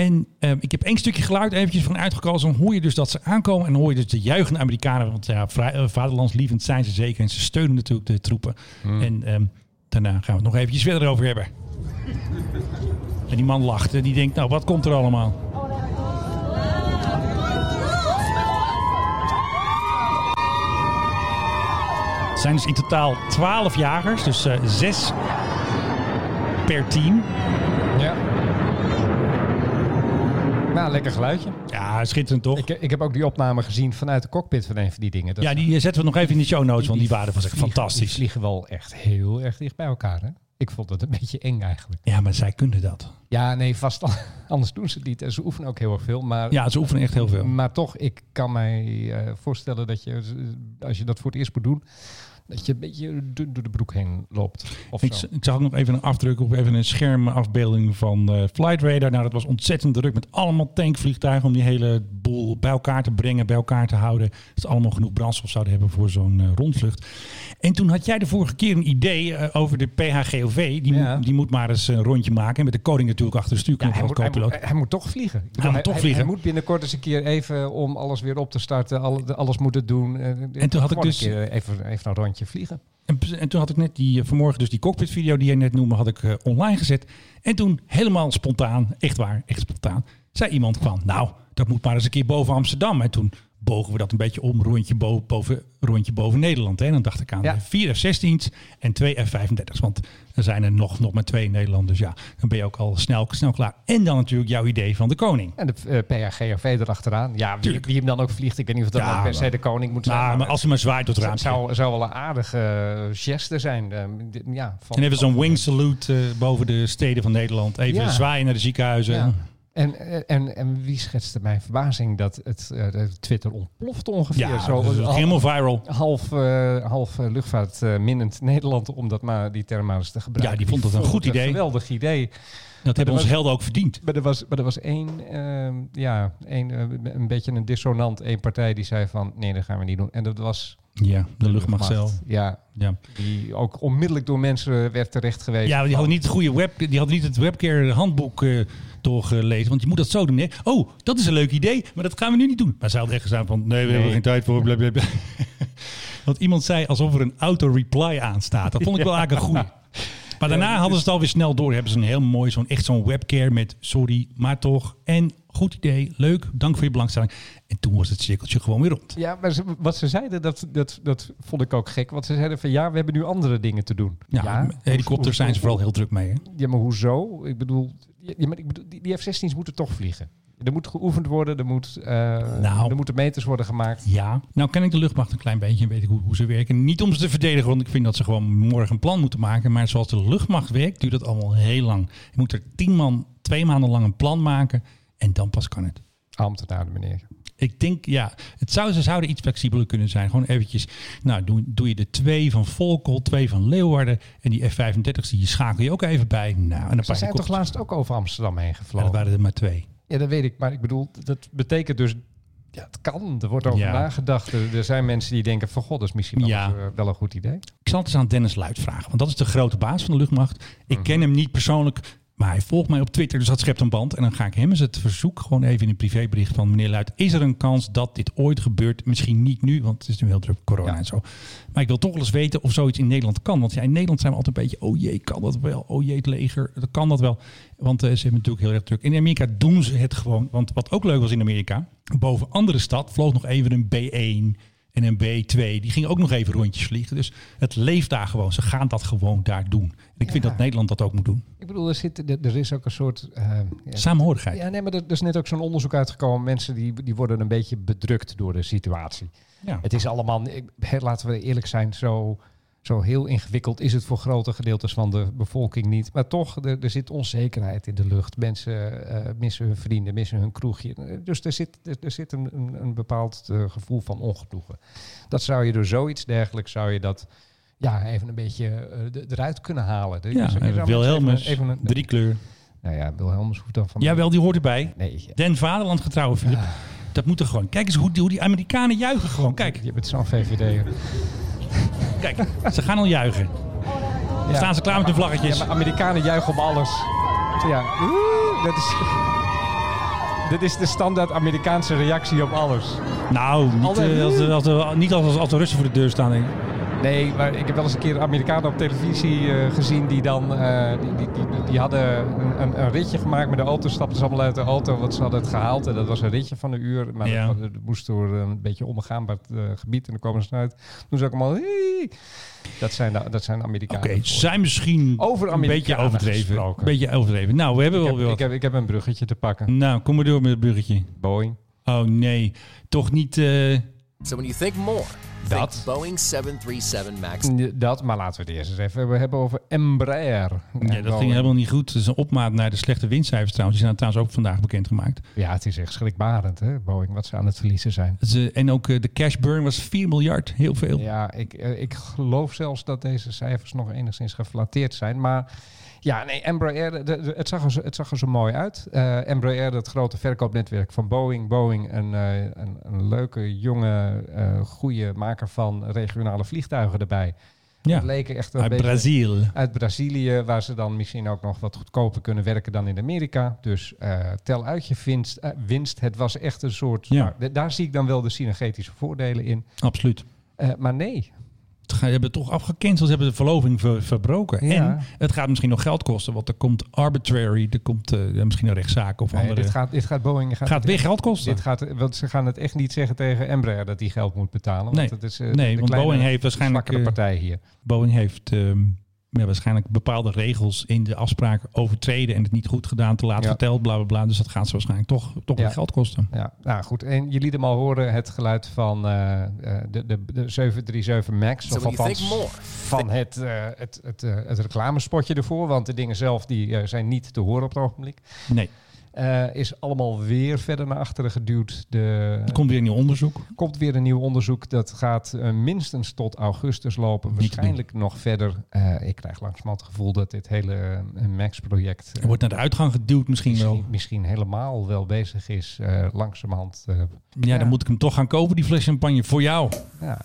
En eh, ik heb één stukje geluid eventjes van uitgekozen. Dan hoor je dus dat ze aankomen. En dan hoor je dus de juichende Amerikanen. Want ja, eh, vaderlandslievend zijn ze zeker. En ze steunen natuurlijk de troepen. En ehm, daarna gaan we het nog eventjes verder over hebben. En die man lacht en die denkt, nou wat komt er allemaal? Het zijn dus in totaal 12 jagers, dus eh, zes per team. Ja. Nou, lekker geluidje. Ja, schitterend toch? Ik, ik heb ook die opname gezien vanuit de cockpit van een van die dingen. Dat ja, die zetten we nog even in de show notes, want die waren van zich vliegen- Die fantastisch. vliegen wel echt heel erg dicht bij elkaar. Hè? Ik vond het een beetje eng eigenlijk. Ja, maar zij kunnen dat. Ja, nee, vast al- anders doen ze het niet. En ze oefenen ook heel erg veel. Maar, Ja, ze oefenen echt heel veel. maar toch, ik kan mij eh, voorstellen dat je, als je dat voor het eerst moet doen, dat je een beetje door de broek heen loopt. Of Ik, zo. ik zag ook nog even een afdruk op even een schermafbeelding van eh Flight Radar. Nou, dat was ontzettend druk met allemaal tankvliegtuigen om die hele boel bij elkaar te brengen, bij elkaar te houden. Dat ze allemaal genoeg brandstof zouden hebben voor zo'n eh, rondvlucht. En toen had jij de vorige keer een idee eh, over de PHGOV. Die, Ja. moet, die moet maar eens een rondje maken. En met de koning natuurlijk achter de Ja, stuurknop hij, als moet, hij, hij toch vliegen. Bedoel, moet toch vliegen. Hij, moet binnenkort eens een keer even om alles weer op te starten, al- alles moeten doen. En toen had ik dus- Een keer even, even een rondje vliegen. En, en toen had ik net die, eh, vanmorgen dus die cockpit video die jij net noemde, had ik eh, online gezet. En toen helemaal spontaan, echt waar, echt spontaan, zei iemand van, nou, dat moet maar eens een keer boven Amsterdam. En toen bogen we dat een beetje om, rondje boven, boven, rondje boven Nederland. Hè. En dan dacht ik aan Ja. vier F-16's en twee F-35's. Want er zijn er nog, nog maar twee in Nederland. Dus ja, dan ben je ook al snel, snel klaar. En dan natuurlijk jouw idee van de koning. En de uh, erachteraan. Ja, wie, hem dan ook vliegt. Ik weet niet of dat Ja, dan per se de koning moet zijn. Nou, maar als hij maar zwaait tot het raam. zou, zou wel een aardige eh, geste zijn. eh, ja, van, En even zo'n wing salute boven de steden van Nederland. Even Ja. zwaaien naar de ziekenhuizen. En, en, en wie schetste mijn verbazing dat het eh, Twitter ontploft ongeveer. Ja, Zo, dat is al- helemaal viral. half, eh, half eh, luchtvaart eh, minnend Nederland om dat maar die term maar eens te gebruiken. Ja, die vond het een goed het idee. geweldig idee. Dat hebben onze helden ook verdiend. Maar er was, maar er was één, ehm, ja, één, een beetje een dissonant, één partij die zei van nee, dat gaan we niet doen. En dat was Ja, de luchtmacht zelf. Ja, Ja. die ook onmiddellijk door mensen werd terecht geweest. ja, die hadden niet het goede web, die hadden niet het webcare handboek eh, doorgelezen. Want je moet dat zo doen. Hè? Oh, dat is een leuk idee, maar dat gaan we nu niet doen. Maar ze hadden echt gezegd van nee, we hebben geen tijd voor. Blablabla. Want iemand zei alsof er een auto-reply aanstaat. Dat vond ik wel eigenlijk een goeie. Maar daarna hadden ze het alweer snel door. Hebben ze een heel mooi, zo'n echt zo'n webcare met sorry, maar toch. En goed idee, leuk, dank voor je belangstelling. En toen was het cirkeltje gewoon weer rond. Ja, maar ze- wat ze zeiden, dat, dat, dat vond ik ook gek. Want ze zeiden van ja, we hebben nu andere dingen te doen. Ja, met helikopters zijn ze vooral heel druk mee. Hè? Ja, maar hoezo? Ik bedoel, ja, maar ik bedoel die, die F-16's moeten toch vliegen. Er moet geoefend worden, er, moet, eh, Nou. er moeten meters worden gemaakt. Ja, nou ken ik de luchtmacht een klein beetje en weet ik hoe, hoe ze werken. Niet om ze te verdedigen, want ik vind dat ze gewoon morgen een plan moeten maken. Maar zoals de luchtmacht werkt, duurt dat allemaal heel lang. Je moet er tien man, twee maanden lang een plan maken en dan pas kan het. Ambtenaren, meneer. Ik denk, ja, het zou, ze zouden iets flexibeler kunnen zijn. Gewoon eventjes, nou, doe, doe je de twee van Volkel, twee van Leeuwarden en die F-35's, die schakel je ook even bij. Nou, en dan Ze zijn toch laatst ook over Amsterdam heen Ja, gevlogen? dat waren er maar twee. Ja, dat weet ik. Maar ik bedoel, dat betekent dus... Ja, het kan. Er wordt over Ja. nagedacht. Er, zijn mensen die denken van... God, dat is misschien wel, Ja. eens, eh, wel een goed idee. Ik zal het eens aan Dennis Luit vragen, want dat is de grote baas van de luchtmacht. Ik Mhm. ken hem niet persoonlijk, maar hij volgt mij op Twitter, dus dat schept een band. En dan ga ik hem eens het verzoek gewoon even in een privébericht van meneer Luit. Is er een kans dat dit ooit gebeurt? Misschien niet nu, want het is nu heel druk corona Ja. en zo. Maar ik wil toch wel eens weten of zoiets in Nederland kan. Want ja, in Nederland zijn we altijd een beetje, oh jee, kan dat wel? Oh jee, het leger, dat kan dat wel. Want eh, ze hebben natuurlijk heel erg druk. In Amerika doen ze het gewoon. Want wat ook leuk was in Amerika, boven andere stad vloog nog even een B1 en een B2. Die gingen ook nog even rondjes vliegen. Dus het leeft daar gewoon. Ze gaan dat gewoon daar doen. En ik vind dat Nederland dat ook moet doen. Ik bedoel, er, zit, er, is ook een soort... eh, ja, Saamhorigheid. Ja, nee, maar er, is net ook zo'n onderzoek uitgekomen. Mensen die, die worden een beetje bedrukt door de situatie. Ja. Het is allemaal, laten we eerlijk zijn, zo, zo heel ingewikkeld is het voor grote gedeeltes van de bevolking niet. Maar toch, er, er zit onzekerheid in de lucht. Mensen eh, missen hun vrienden, missen hun kroegje. Dus er zit, er, er zit een, een, een bepaald eh, gevoel van ongenoegen. Dat zou je door zoiets dergelijks, zou je dat ja, even een beetje eh, eruit kunnen halen. Dus Ja, zou Wilhelmus, even, even een- drie kleur. Nou ja, Wilhelmus hoeft dan van... Jawel, die hoort erbij. Nee, ja. Den Vaderland getrouwen, Philip. Dat moet er gewoon. Kijk eens hoe die, hoe die Amerikanen juichen gewoon. Kijk, Je bent zo'n VVD. Kijk. Ze gaan al juichen. Dan staan ze klaar met hun vlaggetjes. Ja, maar Amerikanen juichen op alles. Ja, Oeh, dat is... Dit is de standaard Amerikaanse reactie op alles. Nou, niet, eh, als, de- als, de- niet als, als de Russen voor de deur staan. denk ik. Nee, maar ik heb wel eens een keer Amerikanen op televisie eh, gezien die dan... eh, die, die, die, die hadden een, een, een ritje gemaakt met de auto, stapten ze allemaal uit de auto, want ze hadden het gehaald. En dat was een ritje van een uur, maar Ja. dat, dat moest door een beetje onbegaanbaar eh, gebied. En dan komen ze uit. Toen ze ook allemaal... "Hey." Dat zijn, de, dat zijn Amerikanen. Oké, zijn misschien Over een beetje overdreven. gesproken. Een beetje overdreven. Nou, we hebben ik, wel heb, weer ik, heb, ik heb een bruggetje te pakken. Nou, kom maar door met het bruggetje. Boeing. Oh nee, toch niet... eh, So when you think more, Dat. think Boeing 737 MAX. Dat, maar laten we het eerst eens even hebben- hebben over Embraer. ja, dat ging helemaal niet goed. Het is een opmaat naar de slechte winstcijfers trouwens. Die zijn trouwens ook vandaag bekendgemaakt. Ja, het is echt schrikbarend, hè, Boeing, wat ze aan het verliezen zijn. Ze, en ook eh, de cash burn was 4 miljard. Heel veel. Ja, ik, eh, ik geloof zelfs dat deze cijfers nog enigszins geflatteerd zijn. Maar ja, nee, Embraer, de- de- het, zag er, zo- het zag er zo mooi uit. Eh Embraer, het grote verkoopnetwerk van Boeing. Boeing, een, eh, een, een leuke, jonge, eh goede maker van regionale vliegtuigen erbij. Ja, Het leken echt een uit beetje... Brazil. uit Brazilië, waar ze dan misschien ook nog wat goedkoper kunnen werken dan in Amerika. Dus tel uit je winst, winst. Het was echt een soort. Ja. nou, daar zie ik dan wel de synergetische voordelen in. Absoluut. Maar nee, hebben toch afgecanceld. Ze hebben de verloving ver- verbroken. Ja. En het gaat misschien nog geld kosten. Want er komt arbitrary. Er komt eh, misschien een rechtszaak of Nee, andere. dit, gaat, dit gaat Boeing... Gaat, gaat weer geld kosten. Dit gaat, want ze gaan het echt niet zeggen tegen Embraer dat die geld moet betalen. Want Nee. het is, eh, Nee, de want Boeing heeft waarschijnlijk, eh, partij hier. Boeing heeft ehm, ja, waarschijnlijk bepaalde regels in de afspraken overtreden. En het niet goed gedaan, te laat Ja. verteld, bla bla bla. Dus dat gaat ze waarschijnlijk toch, toch Ja. weer geld kosten. Ja, nou goed. En je liet hem al horen, het geluid van eh, eh, de, de, de 737 MAX. So Of althans more, van het, eh, het, het, eh, het reclamespotje ervoor. Want de dingen zelf die, eh, zijn niet te horen op het ogenblik. Nee, Eh, is allemaal weer verder naar achteren geduwd. De, er komt weer een nieuw onderzoek. komt weer een nieuw onderzoek. Dat gaat eh, minstens tot augustus lopen. Waarschijnlijk nog verder. Eh, ik krijg langzamerhand het gevoel dat dit hele Max-project... Wordt naar de uitgang geduwd misschien wel. misschien, helemaal wel bezig is. langzamerhand. Ja, Ja. dan moet ik hem toch gaan kopen, die fles champagne, voor jou. ja.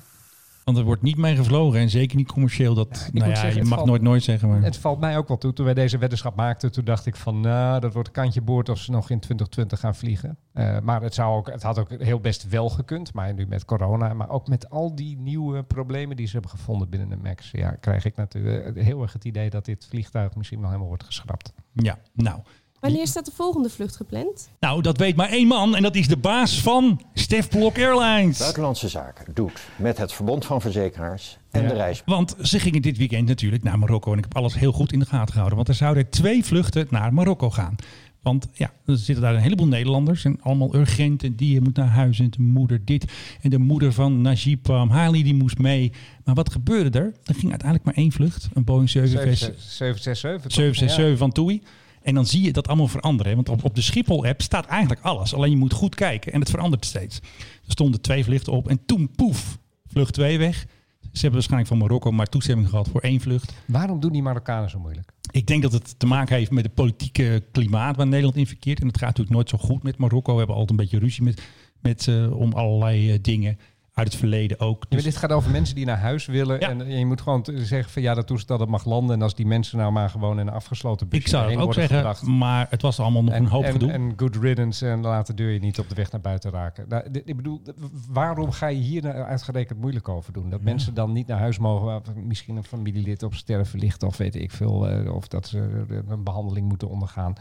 Want er wordt niet mee gevlogen en zeker niet commercieel. Dat, nou ja, zeggen, je mag valt- nooit nooit zeggen. Maar Het valt mij ook wel toe. Toen wij deze weddenschap maakten, toen dacht ik van, nou, dat wordt kantje boord of ze nog in 2020 gaan vliegen. Eh, maar het, zou ook, het had ook heel best wel gekund. Maar nu met corona, maar ook met al die nieuwe problemen die ze hebben gevonden binnen de MAX, ja, krijg ik natuurlijk heel erg het idee dat dit vliegtuig misschien wel helemaal wordt geschrapt. ja, nou. Wanneer staat de volgende vlucht gepland? Nou, dat weet maar één man en dat is de baas van Stef Blok Airlines. Buitenlandse Zaken doet met het Verbond van Verzekeraars en Ja. de reis. Want ze gingen dit weekend natuurlijk naar Marokko. En ik heb alles heel goed in de gaten gehouden. Want er zouden twee vluchten naar Marokko gaan. Want ja, er zitten daar een heleboel Nederlanders. En allemaal urgent. En die moet naar huis. En de moeder dit. En de moeder van Najib Amhali die moest mee. Maar wat gebeurde er? Er ging uiteindelijk maar één vlucht. Een Boeing 747. 767. toch? 767 van TUI. En dan zie je dat allemaal veranderen. Want op, op de Schiphol-app staat eigenlijk alles. Alleen je moet goed kijken. En het verandert steeds. Er stonden twee vluchten op. En toen, poef, vlucht 2 weg. Ze hebben waarschijnlijk van Marokko maar toestemming gehad voor één vlucht. Waarom doen die Marokkanen zo moeilijk? Ik denk dat het te maken heeft met het politieke klimaat waar Nederland in verkeert. En het gaat natuurlijk nooit zo goed met Marokko. We hebben altijd een beetje ruzie met, met om allerlei eh, dingen. Uit het verleden ook. Ja, maar Dus- dit gaat over mensen die naar huis willen. Ja. En je moet gewoon zeggen van ja, dat toestel dat mag landen. En als die mensen nou maar gewoon in een afgesloten busje ik zou het heen ook zeggen, maar het was allemaal nog een hoop en, gedoe. En good riddance en laat de deur je niet op de weg naar buiten raken. Nou, ik bedoel, waarom ga je hier nou uitgerekend moeilijk over doen? Dat mensen dan niet naar huis mogen, waar misschien een familielid op sterven ligt of weet ik veel. eh, of dat ze eh, een behandeling moeten ondergaan.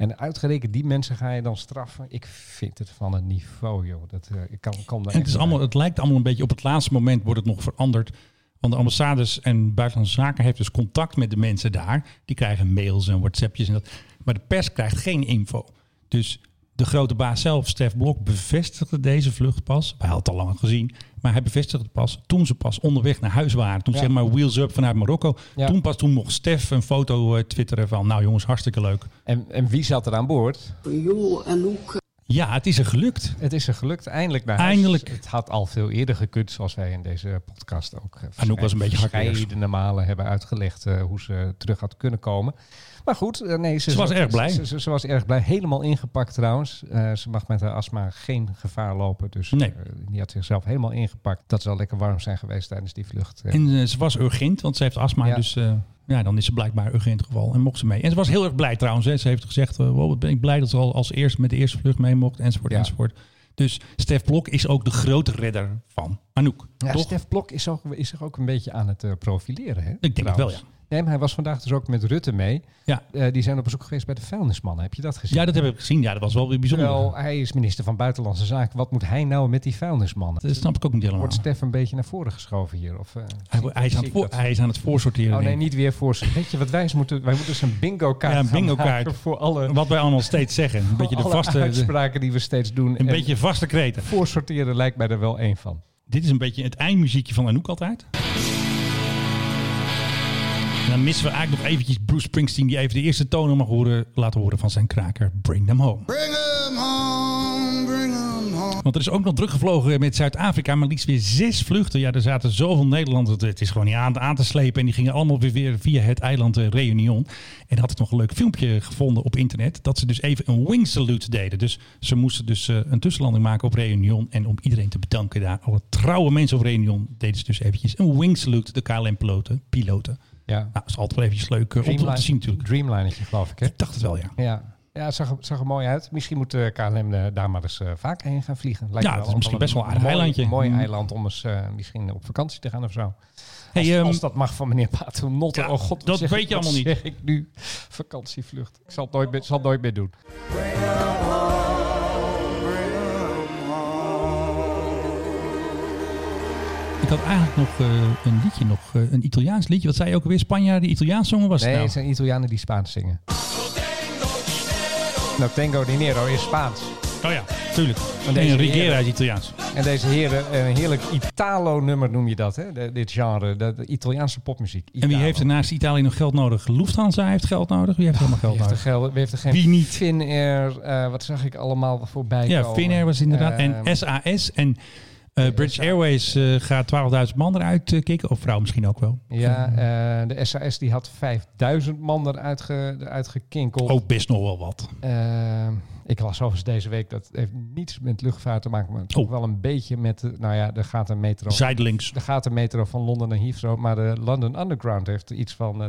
En uitgerekend die mensen ga je dan straffen. Ik vind het van een niveau, joh. Dat, eh, ik kan, kan daar En het, is allemaal, het lijkt allemaal een beetje op het laatste moment wordt het nog veranderd. Want de ambassades en buitenlandse zaken heeft dus contact met de mensen daar. Die krijgen mails en WhatsAppjes en dat. Maar de pers krijgt geen info. Dus de grote baas zelf, Stef Blok, bevestigde deze vlucht pas. Wij hadden het al lang gezien. Maar hij bevestigde het pas toen ze pas onderweg naar huis waren. Toen Ja. zeg maar wheels up vanuit Marokko. Ja. Toen pas toen mocht Stef een foto eh, twitteren van... Nou jongens, hartstikke leuk. En, en wie zat er aan boord? Ja, het is er gelukt. Het is er gelukt, eindelijk naar huis. Eindelijk. Het had al veel eerder gekund, zoals wij in deze podcast ook eh, Anouk was een beetje verschillende malen hebben uitgelegd eh, hoe ze terug had kunnen komen. Maar goed, eh, nee, ze, Ze was erg blij. Ze, ze- ze was erg blij. Helemaal ingepakt trouwens. Eh, ze mag met haar astma geen gevaar lopen. Dus Nee. eh, die had zichzelf helemaal ingepakt. Dat zal lekker warm zijn geweest tijdens die vlucht. En ze was urgent, want ze heeft astma. Ja. Dus ja, dan is ze blijkbaar urgent geval. En mocht ze mee. En ze was heel erg blij trouwens. Hè. Ze heeft gezegd, wow, wat ben ik blij dat ze al als eerste met de eerste vlucht mee mocht. Enzovoort, Ja. enzovoort. Dus Stef Blok is ook de grote redder van Anouk. ja, toch? Stef Blok is, ook, is zich ook een beetje aan het profileren. Hè, denk het wel, trouwens. Nee, maar hij was vandaag dus ook met Rutte mee. Ja. Eh, die zijn op bezoek geweest bij de vuilnismannen. Heb je dat gezien? ja, dat heb ik gezien. Ja, dat was wel weer bijzonder. Terwijl hij is minister van Buitenlandse Zaken. Wat moet hij nou met die vuilnismannen? dat snap ik ook niet helemaal. Wordt Stef een beetje naar voren geschoven hier? Of, eh, Hij, hij, is aan het voor- hij is aan het voorsorteren. Oh nee, niet weer voor. Weet je wat wij eens moeten? Wij moeten dus een bingo kaart. Ja, een bingo kaart. voor alle, Wat wij allemaal steeds zeggen. Een beetje de vaste, uitspraken die we steeds doen. een En beetje vaste kreten. voorsorteren lijkt mij er wel één van. Dit is een beetje het eindmuziekje van Anouk altijd. En dan missen we eigenlijk nog eventjes Bruce Springsteen... die even de eerste tonen mag horen, laten horen van zijn kraker Bring Them Home. Want er is ook nog druk gevlogen met Zuid-Afrika, maar liefst weer zes vluchten. Ja, er zaten zoveel Nederlanders. Het is gewoon niet aan, aan te slepen. En die gingen allemaal weer, weer via het eiland eh, Reunion. En had ik nog een leuk filmpje gevonden op internet. Dat ze dus even een wing salute deden. Dus ze moesten dus eh, een tussenlanding maken op Reunion. En om iedereen te bedanken daar, alle trouwe mensen op Reunion, deden ze dus eventjes een wing salute. De KLM-piloten. piloten. Ja. Nou, dat is altijd wel eventjes leuk eh, om, te zien natuurlijk. Dreamlinertje geloof ik hè? Ik dacht het wel, ja. Ja. Ja, het zag, er- zag er mooi uit. Misschien moet eh, KLM eh, daar maar eens eh, vaak heen gaan vliegen. Lijkt Ja, me het is misschien best wel een aardig mooi, eilandje. Een mooi Mm. eiland om eens eh, misschien op vakantie te gaan of zo. Hey, als, ehm, als dat mag van meneer Paternotte. Ja, oh god, dat weet ik- je allemaal niet. zeg ik nu? Vakantievlucht. Ik zal het nooit meer, zal het nooit meer doen. Ik had eigenlijk nog eh, een liedje, nog, eh, een Italiaans liedje. Wat zei je ook alweer? Spanjaarden die Italiaans zongen? Was het Nee, nou? het zijn Italianen die Spaans zingen. Nou, Tango Dinero is Spaans. Oh ja, tuurlijk. deze Nee, Rigera is Italiaans. En deze heren, een heerlijk Italo-nummer noem je dat, hè? De- dit genre, de, de Italiaanse popmuziek. En wie heeft er naast Italië nog geld nodig? Lufthansa heeft geld nodig. Wie heeft helemaal geld Wie heeft, er nodig? geld, wie heeft er geen Wie niet? Finnair, eh, wat zag ik allemaal voorbij Ja, komen? Finnair was inderdaad. Ehm, en SAS. En eh, British Airways eh, gaat 12.000 man eruit eh, kicken. Of vrouw misschien ook wel. Ja, de SAS die had 5000 man eruit, ge, eruit gekinkeld. Ook best nog wel wat. Ik las overigens deze week, dat heeft niets met luchtvaart te maken, maar toch Oh. wel een beetje met, de, nou ja, er gaat een metro. Zijdelings. Er gaat een metro van Londen naar Heathrow, maar de London Underground heeft iets van eh,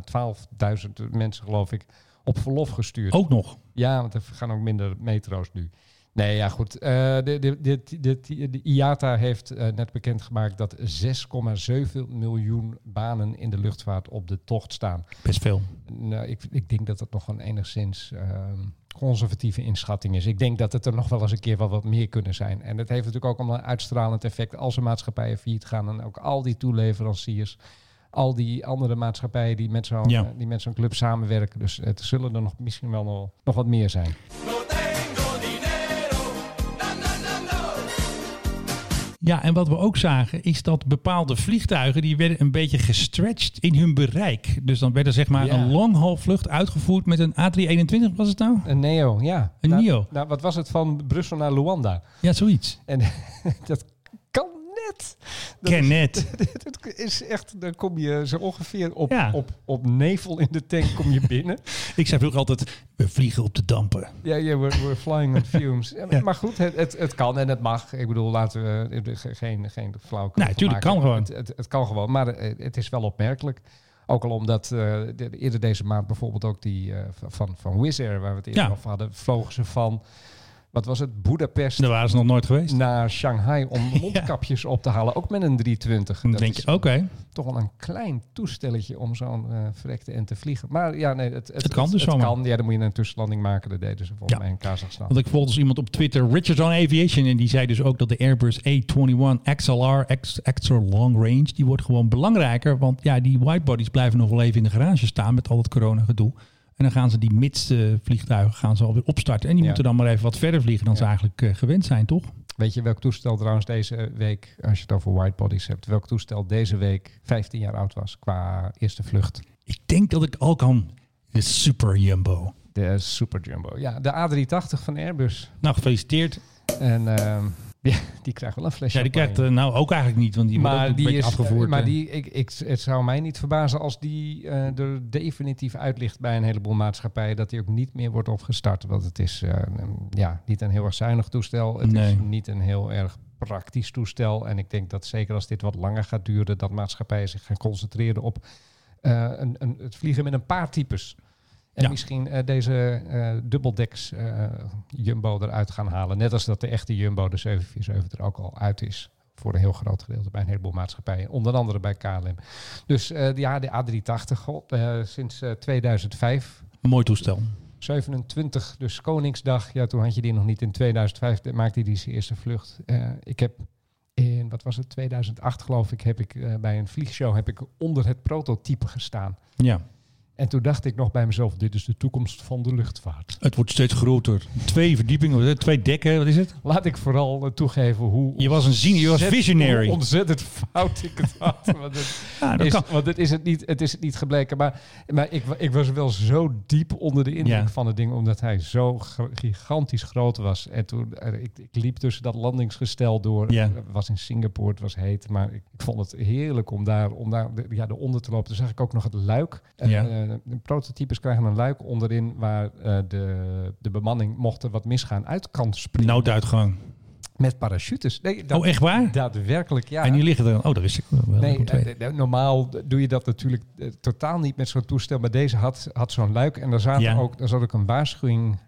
12.000 mensen, geloof ik, op verlof gestuurd. Ook nog. Ja, want er gaan ook minder metro's nu. Nee, ja goed. Eh, de, de, de, de, IATA heeft eh, net bekendgemaakt dat 6,7 miljoen banen in de luchtvaart op de tocht staan. Best veel. Nou, ik, ik denk dat dat nog een enigszins ehm, conservatieve inschatting is. Ik denk dat het er nog wel eens een keer wel wat meer kunnen zijn. En het heeft natuurlijk ook allemaal een uitstralend effect als er maatschappijen failliet gaan. En ook al die toeleveranciers, al die andere maatschappijen die met zo'n Ja. eh, die met zo'n club samenwerken. Dus het zullen er nog misschien wel nog, nog wat meer zijn. Ja, en wat we ook zagen is dat bepaalde vliegtuigen die werden een beetje gestretched in hun bereik. Dus dan werd er zeg maar Ja. een vlucht uitgevoerd met een A321, was het nou? Een Neo, ja. Een Nou- Neo. Nou, wat was het van Brussel naar Luanda? Ja, zoiets. En dat kan net. Het is echt, dan kom je zo ongeveer op, Ja. op, op nevel in de tank kom je binnen. Ik zei vroeger altijd, we vliegen op de dampen. Ja, ja we're, we're flying on fumes. Ja, maar- goed, het, het, het kan en het mag. Ik bedoel, laten we eh, ge- geen, geen flauwekul Nee, van tuurlijk, maken. kan gewoon. Het, het, het kan gewoon, maar eh, het is wel opmerkelijk. Ook al omdat eh, de- eerder deze maand bijvoorbeeld ook die van, van Wizz Air, waar we het eerder Ja. over hadden, vlogen ze van, wat was het, Boedapest Daar waren ze nog nooit geweest. naar Shanghai om mondkapjes op te halen. Ook met een 320. Dan Dat denk je, oké, toch wel een klein toestelletje om zo'n eh verrekte en te vliegen. Maar ja, nee, het, het, Het kan dus het zomaar. kan. Ja, dan moet je een tussenlanding maken. Dat deden ze volgens Ja. mij in Kazachstan. Want ik volgde dus iemand op Twitter, Richardson Aviation, en die zei dus ook dat de Airbus A21 XLR, extra long range, die wordt gewoon belangrijker. Want ja, die whitebodies blijven nog wel even in de garage staan met al het corona gedoe. En dan gaan ze die midste vliegtuigen gaan ze alweer opstarten. En die Ja. moeten dan maar even wat verder vliegen dan ze eigenlijk eh, gewend zijn, toch? Weet je welk toestel trouwens deze week, als je het over whitebodies hebt, welk toestel deze week 15 jaar oud was qua eerste vlucht? Ik denk dat ik al kan. De Super Jumbo. De Super Jumbo. Ja, de A380 van Airbus. Nou, gefeliciteerd. En ehm, ja, die krijgt wel een flesje. Ja, die krijgt eh, nou ook eigenlijk niet, want die wordt ook een beetje afgevoerd. Maar eh. die, ik, ik, het zou mij niet verbazen als die eh, er definitief uit ligt bij een heleboel maatschappijen. Dat die ook niet meer wordt opgestart. Want het is eh, ja, niet een heel erg zuinig toestel. Het Nee. is niet een heel erg praktisch toestel. En ik denk dat zeker als dit wat langer gaat duren, dat maatschappijen zich gaan concentreren op eh, een, een, het vliegen met een paar types. En Ja. misschien eh, deze eh dubbeldeks eh, Jumbo eruit gaan halen. Net als dat de echte Jumbo, de 747, er ook al uit is. Voor een heel groot gedeelte bij een heleboel maatschappijen. Onder andere bij KLM. Dus ja, de A380 goh, eh, sinds eh, 2005. Een mooi toestel. 27, dus Koningsdag. Ja, toen had je die nog niet. In 2005 maakte hij die zijn eerste vlucht. Ik heb in, wat was het, 2008 geloof ik, heb ik bij een vliegshow heb ik onder het prototype gestaan. Ja. En toen dacht ik nog bij mezelf, dit is de toekomst van de luchtvaart. Het wordt steeds groter. Twee verdiepingen, twee dekken, wat is het? Laat ik vooral eh, toegeven hoe... Je was een zine- je was visionary. Ontzettend fout ik het had. Want het, Ja, is, want het is het niet, het is het niet gebleken. Maar, maar ik, ik was wel zo diep onder de indruk Ja. van het ding, omdat hij zo gigantisch groot was. En toen, eh, ik, ik liep tussen dat landingsgestel door. Ja. Het was in Singapore, het was heet. Maar ik, ik vond het heerlijk om daar, om daar ja, eronder te lopen. Toen zag ik ook nog het luik. Ja. eh, de prototypes krijgen een luik onderin waar eh, de, de bemanning, mocht er wat misgaan, uit kan springen. Nooduitgang. Met parachutes. Nee, dat, Oh, echt waar? Daadwerkelijk, ja. En die liggen er. Oh, dat wist ik wel. Nee, eh, normaal doe je dat natuurlijk eh, totaal niet met zo'n toestel. Maar deze had, had zo'n luik en daar, zaten Ja. ook, daar zat ook een waarschuwing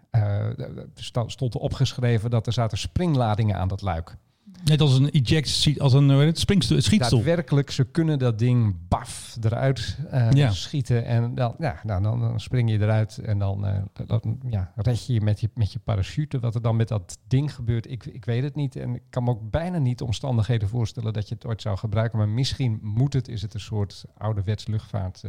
sta- stond er opgeschreven dat er zaten springladingen aan dat luik. Net als een eject, als een het, springstoel, schietstoel. Daadwerkelijk, ze kunnen dat ding baf eruit eh, Ja. schieten. En dan, ja, nou, dan, dan spring je eruit en dan, eh, dan ja, red je je met, je met je parachute. Wat er dan met dat ding gebeurt, ik, ik weet het niet. En ik kan me ook bijna niet de omstandigheden voorstellen dat je het ooit zou gebruiken. Maar misschien moet het, is het een soort ouderwets luchtvaart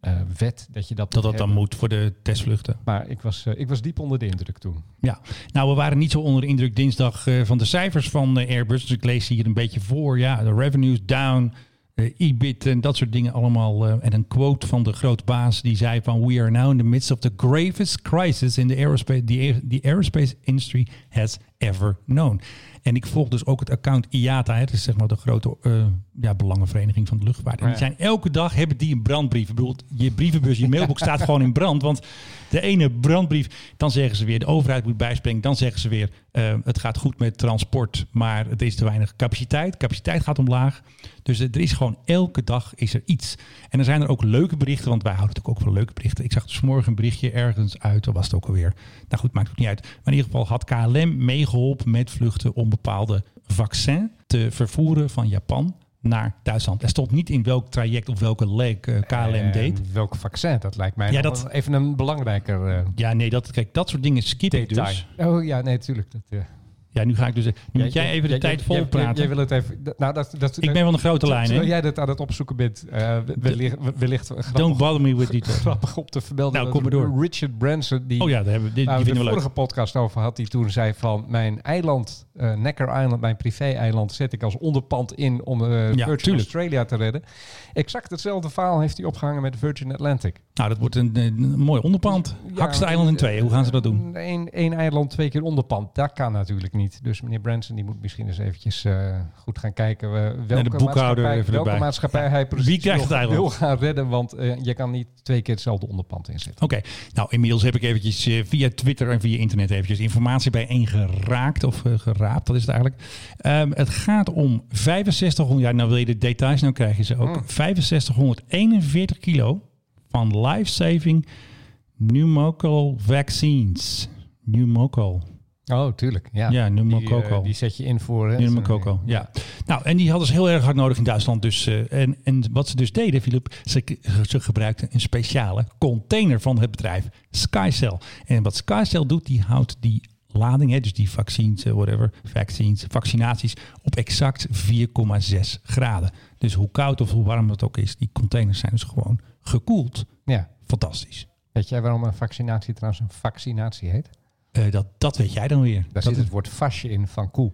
eh, wet dat je dat Dat dat dan moet voor de testvluchten. Maar ik was, ik was diep onder de indruk toen. Ja, nou we waren niet zo onder de indruk dinsdag van de cijfers van Airbus. Dus ik lees hier een beetje voor. Ja, de revenues down, eh, EBIT en dat soort dingen allemaal. eh, en een quote van de grote baas die zei van... We are now in the midst of the gravest crisis in the aerospace, the, the aerospace industry has ever known. En ik volg dus ook het account IATA. hè, Dat is zeg maar de grote eh, ja, belangenvereniging van de luchtvaart. En die zijn elke dag hebben die een brandbrief. Ik bedoel, je brievenbus, je mailbox staat gewoon in brand. Want de ene brandbrief, dan zeggen ze weer de overheid moet bijspringen. Dan zeggen ze weer eh, het gaat goed met transport, maar het is te weinig capaciteit. Capaciteit gaat omlaag. Dus er is gewoon elke dag is er iets. En er zijn er ook leuke berichten, want wij houden natuurlijk ook van leuke berichten. Ik zag dus morgen een berichtje ergens uit, wat was het ook alweer? Nou goed, maakt het niet uit. Maar in ieder geval had KLM meegeholpen met vluchten om bepaalde vaccin te vervoeren van Japan naar Duitsland. Er stond niet in welk traject of welke leg eh, KLM En deed. welk vaccin, dat lijkt mij Ja, dat- even een belangrijker eh, Ja, nee, dat, kijk, dat soort dingen skip ik dus. Oh ja, nee, natuurlijk. Dat, eh, Ja, nu ga ik dus. Nu moet jij even de tijd vol Jij, praten. jij wil het even. Nou, dat, dat, ik ben van de grote lijn, Terwijl jij dat aan het opzoeken bent, eh, wellicht, wellicht grappig, Don't bother me with details. grappig op te vermelden. Nou, kom maar door. Richard Branson, die Oh ja, daar hebben we, die, we de we leuk. vorige podcast over had, die toen zei van mijn eiland, eh Necker Island, mijn privé-eiland, zet ik als onderpand in om eh, Virgin. Australia te redden. Exact hetzelfde verhaal heeft hij opgehangen met Virgin Atlantic. Nou, dat wordt een, een mooi onderpand. Ja, Hak ze het eiland in twee. Hoe gaan ze dat doen? Eén eiland, twee keer onderpand. Dat kan natuurlijk niet. Dus meneer Branson die moet misschien eens eventjes eh, goed gaan kijken eh, welke, boekhouder maatschappij, even welke erbij. maatschappij hij precies Wie krijgt wil, het wil gaan redden. Want eh, je kan niet twee keer hetzelfde onderpand inzetten. Oké, nou inmiddels heb ik eventjes via Twitter en via internet eventjes informatie bijeen geraakt of geraapt, dat is het eigenlijk. Ehm, het gaat om 6500, ja nou wil je de details, nou krijg je ze ook. 6541 kilo van life-saving pneumococcal vaccines. Pneumococcal. Oh, tuurlijk. Ja, Ja, die, pneumococcal. eh, die zet je in voor... hè, Pneumococcal, ja. Nou, en die hadden ze heel erg hard nodig in Duitsland. Dus, eh, en, en wat ze dus deden, Philip, ze, ze gebruikten een speciale container van het bedrijf SkyCell. En wat SkyCell doet, die houdt die lading, hè, dus die vaccins, eh, whatever, vaccines, vaccinaties, op exact 4,6 graden. Dus hoe koud of hoe warm het ook is, die containers zijn dus gewoon gekoeld. Ja. Fantastisch. Weet jij waarom een vaccinatie trouwens een vaccinatie heet? Eh, dat, dat weet jij dan weer. Daar Dat zit het woord vasje in van koe.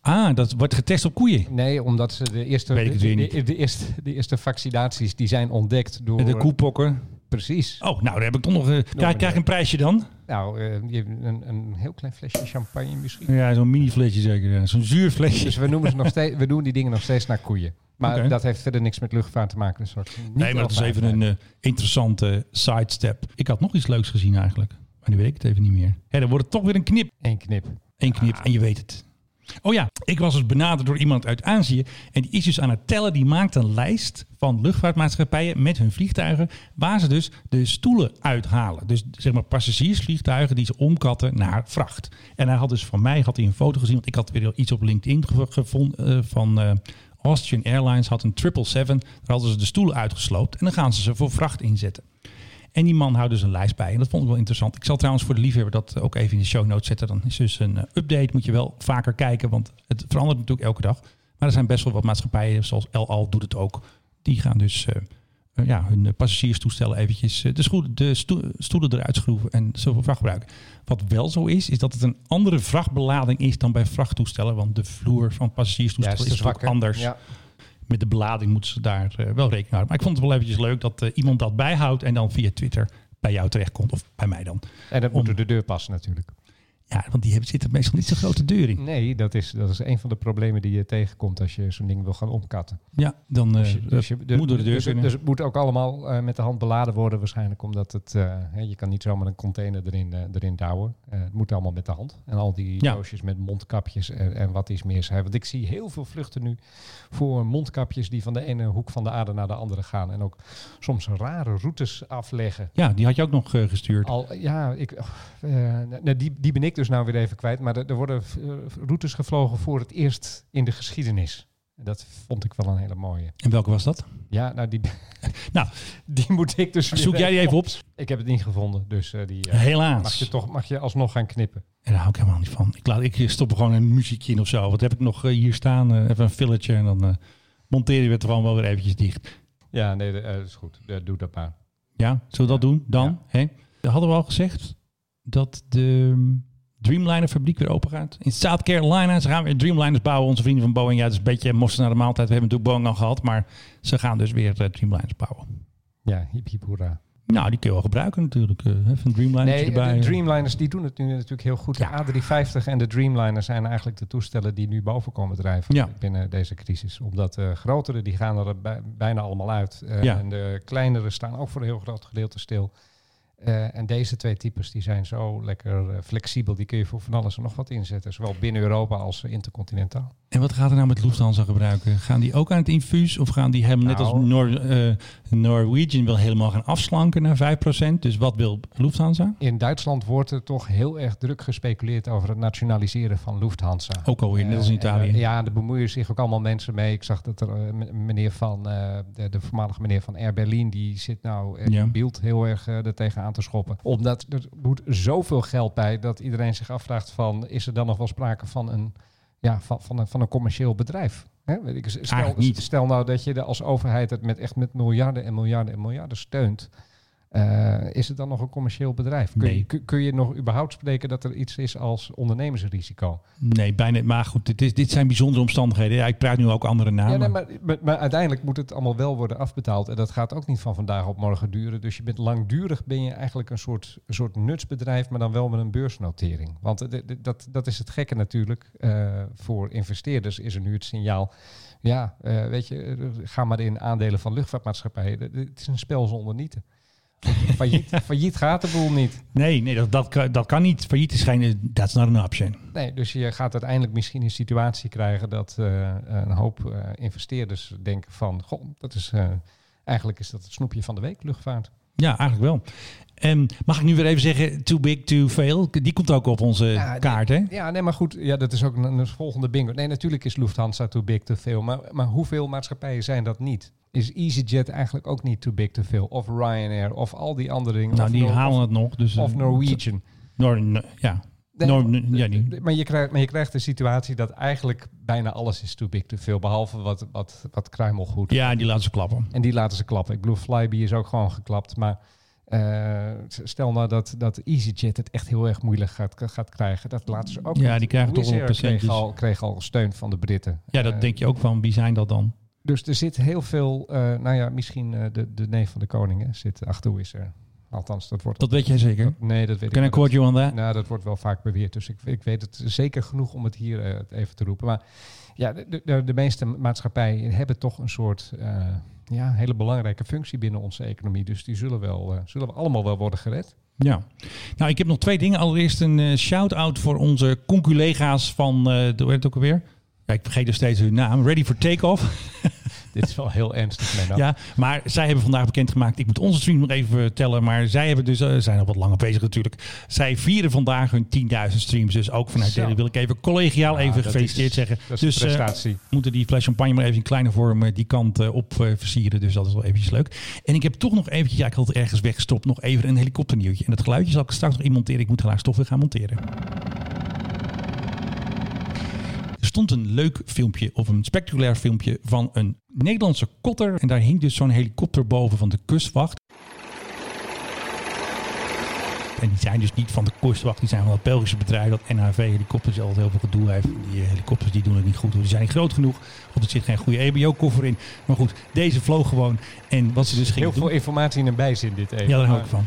ah, dat wordt getest op koeien. Nee, omdat ze de eerste, Weet ik het weer niet. de eerste, de eerste vaccinaties die zijn ontdekt door... De koepokken. Precies. Oh, nou, daar heb ik toch nog... eh, krijg, krijg ik een prijsje dan? Nou, eh, een, een heel klein flesje champagne misschien. Ja, zo'n mini flesje zeker. ja. Zo'n zuur flesje. Dus we, noemen ze nog steeds, we doen die dingen nog steeds naar koeien. Maar dat heeft verder niks met luchtvaart te maken. Dus nee, maar dat is even een interessante sidestep. Ik had nog iets leuks gezien eigenlijk. Maar nu weet ik het even niet meer. Dan wordt het toch weer een knip. Eén knip. Eén knip en je weet het. Oh ja, ik was dus benaderd door iemand uit Azië. En die is dus aan het tellen. Die maakt een lijst van luchtvaartmaatschappijen met hun vliegtuigen. Waar ze dus de stoelen uithalen. Dus zeg maar passagiersvliegtuigen die ze omkatten naar vracht. En hij had dus van mij had hij een foto gezien. Want ik had weer iets op LinkedIn gev- gevonden eh, van... eh, Austrian Airlines had een 777. Daar hadden ze de stoelen uitgesloopt. En dan gaan ze ze voor vracht inzetten. En die man houdt dus een lijst bij. En dat vond ik wel interessant. Ik zal trouwens voor de liefhebber dat ook even in de show notes zetten. Dan is dus een eh, update. Moet je wel vaker kijken. Want het verandert natuurlijk elke dag. Maar er zijn best wel wat maatschappijen. Zoals El Al doet het ook. Die gaan dus eh, eh, ja, hun passagierstoestellen eventjes de, schoen- de stoe- stoelen eruit schroeven. En zoveel vracht gebruiken. Wat wel zo is, is dat het een andere vrachtbelading is dan bij vrachttoestellen. Want de vloer van passagierstoestellen Ja, is, is anders Ja. Met de belading moeten ze daar eh, wel rekening houden. Maar ik vond het wel eventjes leuk dat eh, iemand dat bijhoudt en dan via Twitter bij jou terechtkomt. Of bij mij dan. En dat Om- moet door de deur passen natuurlijk. Ja, want die hebben, zitten meestal niet zo'n grote deur in. Nee, dat is, dat is een van de problemen die je tegenkomt als je zo'n ding wil gaan omkatten. Ja, dan eh, Dus je, dus je- moet door de deur dus, dus het moet ook allemaal eh, met de hand beladen worden waarschijnlijk. Omdat het, eh, hè, je kan niet zomaar een container erin, eh, erin douwen. Eh, het moet allemaal met de hand. En al die Ja. doosjes met mondkapjes en, en wat is meer. Want ik zie heel veel vluchten nu voor mondkapjes die van de ene hoek van de aarde naar de andere gaan. En ook soms rare routes afleggen. ja, die had je ook nog eh, gestuurd. Al, ja, ik, eh, die, die ben ik dus nou weer even kwijt. Maar er, er worden eh, routes gevlogen voor het eerst in de geschiedenis. En Dat vond ik wel een hele mooie. En welke was dat? Ja, nou die, Nou, die moet ik dus zoek jij die even op? Ik heb het niet gevonden, dus eh, die eh, Helaas. mag je toch mag je alsnog gaan knippen. En daar hou ik helemaal niet van. Ik, laat, ik stop er gewoon een muziekje in of zo. Wat heb ik nog hier staan? Even een filletje en dan monteren we het gewoon wel weer eventjes dicht. Ja, nee, dat is goed. Doe dat maar. Ja, zullen we dat doen? Dan? Hè? Hadden we al gezegd dat de Dreamliner fabriek weer open gaat. In South Carolina. Ze gaan weer Dreamliners bouwen. Onze vrienden van Boeing. Ja, het is een beetje mossen naar de maaltijd. We hebben natuurlijk Boeing al gehad. Maar ze gaan dus weer eh, Dreamliners bouwen. Ja, hip hip hoera. Nou, die kun je wel gebruiken natuurlijk. eh, Even een Dreamliner Nee, erbij. de Dreamliners die doen het nu natuurlijk heel goed. Ja. De A350 en de Dreamliner zijn eigenlijk de toestellen die nu boven komen drijven Ja. binnen deze crisis. Omdat de grotere die gaan er bij- bijna allemaal uit. Eh, Ja. En de kleinere staan ook voor een heel groot gedeelte stil. Eh, en deze twee types die zijn zo lekker eh, flexibel. Die kun je voor van alles en nog wat inzetten. Zowel binnen Europa als eh, intercontinentaal. En wat gaat er nou met Lufthansa gebruiken? Gaan die ook aan het infuus? Of gaan die helemaal net als Nou. Nor, Norwegian wil helemaal gaan afslanken naar 5%? Dus wat wil Lufthansa? In Duitsland wordt er toch heel erg druk gespeculeerd over het nationaliseren van Lufthansa. Ook alweer, net als in Italië. ja, daar bemoeien zich ook allemaal mensen mee. Ik zag dat er meneer van, de, de voormalige meneer van Air Berlin, die zit nou Ja. in beeld heel erg er tegenaan te schoppen. Omdat er moet zoveel geld bij dat iedereen zich afvraagt van, is er dan nog wel sprake van een, ja, van, van een, van een commercieel bedrijf? Hè? Weet ik, Stel, stel nou dat je er als overheid het met echt met miljarden en miljarden en miljarden steunt. Eh, is het dan nog een commercieel bedrijf? Kun, Nee. je, kun, je nog überhaupt spreken dat er iets is als ondernemersrisico? Nee, bijna. Maar goed, dit, is, dit zijn bijzondere omstandigheden. Ja, ik praat nu ook andere namen. Ja, nee, maar, maar, maar uiteindelijk moet het allemaal wel worden afbetaald. En dat gaat ook niet van vandaag op morgen duren. Dus je bent langdurig ben je eigenlijk een soort, soort nutsbedrijf, maar dan wel met een beursnotering. Want dat, dat is het gekke natuurlijk. Eh, voor investeerders is er nu het signaal. Ja, eh, weet je, ga maar in aandelen van luchtvaartmaatschappijen. Het is een spel zonder nieten. Failliet, failliet gaat de boel niet. Nee, nee dat, dat, kan- dat kan niet. Failliet is geen... That's not an option. Nee, dus je gaat uiteindelijk misschien een situatie krijgen dat eh, een hoop eh, investeerders denken van, goh, dat is eh, eigenlijk is dat het snoepje van de week, luchtvaart. Ja, eigenlijk wel. En mag ik nu weer even zeggen, too big to fail? Die komt ook op onze Ja, kaart, hè? Ja, nee, maar goed, ja, dat is ook een, een volgende bingo. Nee, natuurlijk is Lufthansa too big to fail, maar, maar hoeveel maatschappijen zijn dat niet? Is EasyJet eigenlijk ook niet too big to fail? Of Ryanair, of al die andere dingen? Nou, of die halen het nog. Dus, of eh, Norwegian. Nor, Nor- ja. Nee, Nor- ja, die. Maar je, krijgt, maar je krijgt de situatie dat eigenlijk bijna alles is too big to fail, behalve wat, wat, wat kruimelgoed. ja, die laten ze klappen. En die laten ze klappen. Ik bedoel, Flybe is ook gewoon geklapt. Maar eh, stel nou dat, dat EasyJet het echt heel erg moeilijk gaat, gaat krijgen. Dat laten ze ook Ja, niet. die krijgen toch Wizz wel Air kreeg al, kreeg al steun van de Britten. Ja, dat Eh, denk je ook van. Wie zijn dat dan? Dus er zit heel veel... eh, nou ja, misschien eh, de, de neef van de koning hè, zit achter Wizz Air. Althans, dat wordt... Dat weet jij zeker. dat- nee, dat weet Can I ik quote you on that? Nou, dat wordt wel vaak beweerd. Dus ik, ik weet het zeker genoeg om het hier eh, even te roepen. Maar ja, de, de, de meeste maatschappijen hebben toch een soort... ja, hele belangrijke functie binnen onze economie. Dus die zullen, wel, zullen we allemaal wel worden gered. Ja. Nou, ik heb nog twee dingen. Allereerst een shout-out voor onze conculega's van, de, hoe heet het ook alweer? Ja, ik vergeet dus steeds hun naam. Ready for Takeoff. Dit is wel heel ernstig, Menno. Ja, maar zij hebben vandaag bekendgemaakt. Ik moet onze stream nog even vertellen. Maar zij hebben dus, eh, zijn al wat langer bezig natuurlijk. Zij vieren vandaag hun 10.000 streams. Dus ook vanuit jullie wil ik even collegiaal even gefeliciteerd is- zeggen. dat is dus een prestatie. moeten die fles champagne maar even in kleine vorm eh, die kant op versieren. Dus dat is wel eventjes leuk. En ik heb toch nog eventjes, ja ik had het ergens weggestopt, nog even een helikopternieuwtje. En dat geluidje zal ik straks nog in monteren. Ik moet helaas toch weer gaan monteren. Er stond een leuk filmpje of een spectaculair filmpje van een Nederlandse kotter. En daar hing dus zo'n helikopter boven van de kustwacht. En die zijn dus niet van de kustwacht, die zijn van het Belgische bedrijf dat NHV helikopters altijd heel veel gedoe heeft. Die eh, helikopters die doen het niet goed, die zijn niet groot genoeg, of er zit geen goede EBO-koffer in. Maar goed, deze vloog gewoon. En wat ze dus Heel gingen veel doen... informatie in een bijzin dit even. Ja, daar hou ik van.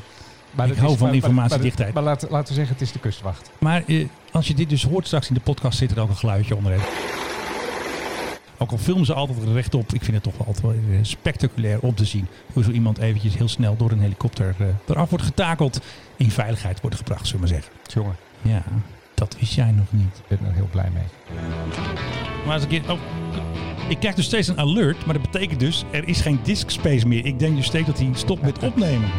Maar Ik hou is- van maar- informatiedichtheid. Maar, maar laten, laten we zeggen, het is de kustwacht. Maar eh, als je dit dus hoort straks in de podcast, zit er ook een geluidje onderin. Ook al filmen ze altijd rechtop, ik vind het toch wel altijd wel eh, spectaculair om te zien. Hoe zo iemand eventjes heel snel door een helikopter eh, eraf wordt getakeld. In veiligheid wordt gebracht, zullen we maar zeggen. Jongen, Ja, dat wist jij nog niet. ik ben er heel blij mee. Maar als ik, keer- oh, ik krijg dus steeds een alert, maar dat betekent dus er is geen disk space meer. Ik denk dus steeds dat hij stopt met opnemen.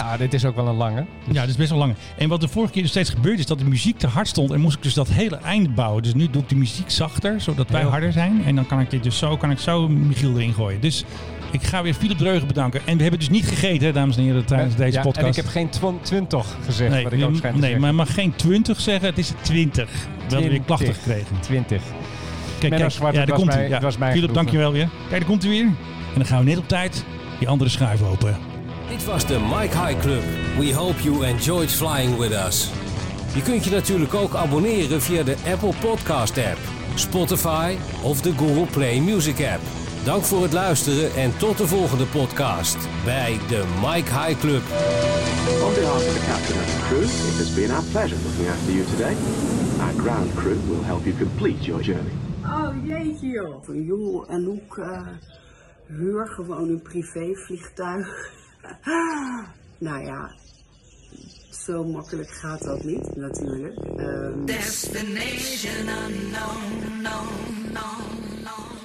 Ja, dit is ook wel een lange. Ja, dat is best wel lang. En wat de vorige keer dus steeds gebeurd is, dat de muziek te hard stond. En moest ik dus dat hele eind bouwen. Dus nu doe ik de muziek zachter, zodat wij Heel harder zijn. En dan kan ik dit dus zo, kan ik zo Michiel erin gooien. Dus ik ga weer Philip Dreugen bedanken. En we hebben dus niet gegeten, dames en heren, tijdens deze podcast. En ik heb geen twan- twintig gezegd, nee, wat ik ook nee zeggen. maar je mag geen 20 zeggen, het is 20. We hebben weer klachten 20. gekregen. 20. Kijk, kijk, ja, daar komt hij. Ja. Philip, dankjewel weer. Kijk, daar komt hij weer. En dan gaan we net op tijd die andere schuif open. Dit was de Mike High Club. We hope you enjoyed flying with us. Je kunt je natuurlijk ook abonneren via de Apple Podcast app, Spotify of de Google Play Music app. Dank voor het luisteren en tot de volgende podcast bij de Mike High Club. On behalf of the captain and the crew, it has been our pleasure looking after you today. Our ground crew will help you complete your journey. Oh jeetje joh. Joel en Loek eh, huur gewoon een privévliegtuig. nou ja, zo makkelijk gaat dat niet natuurlijk. Ehm, Destination unknown, no, no.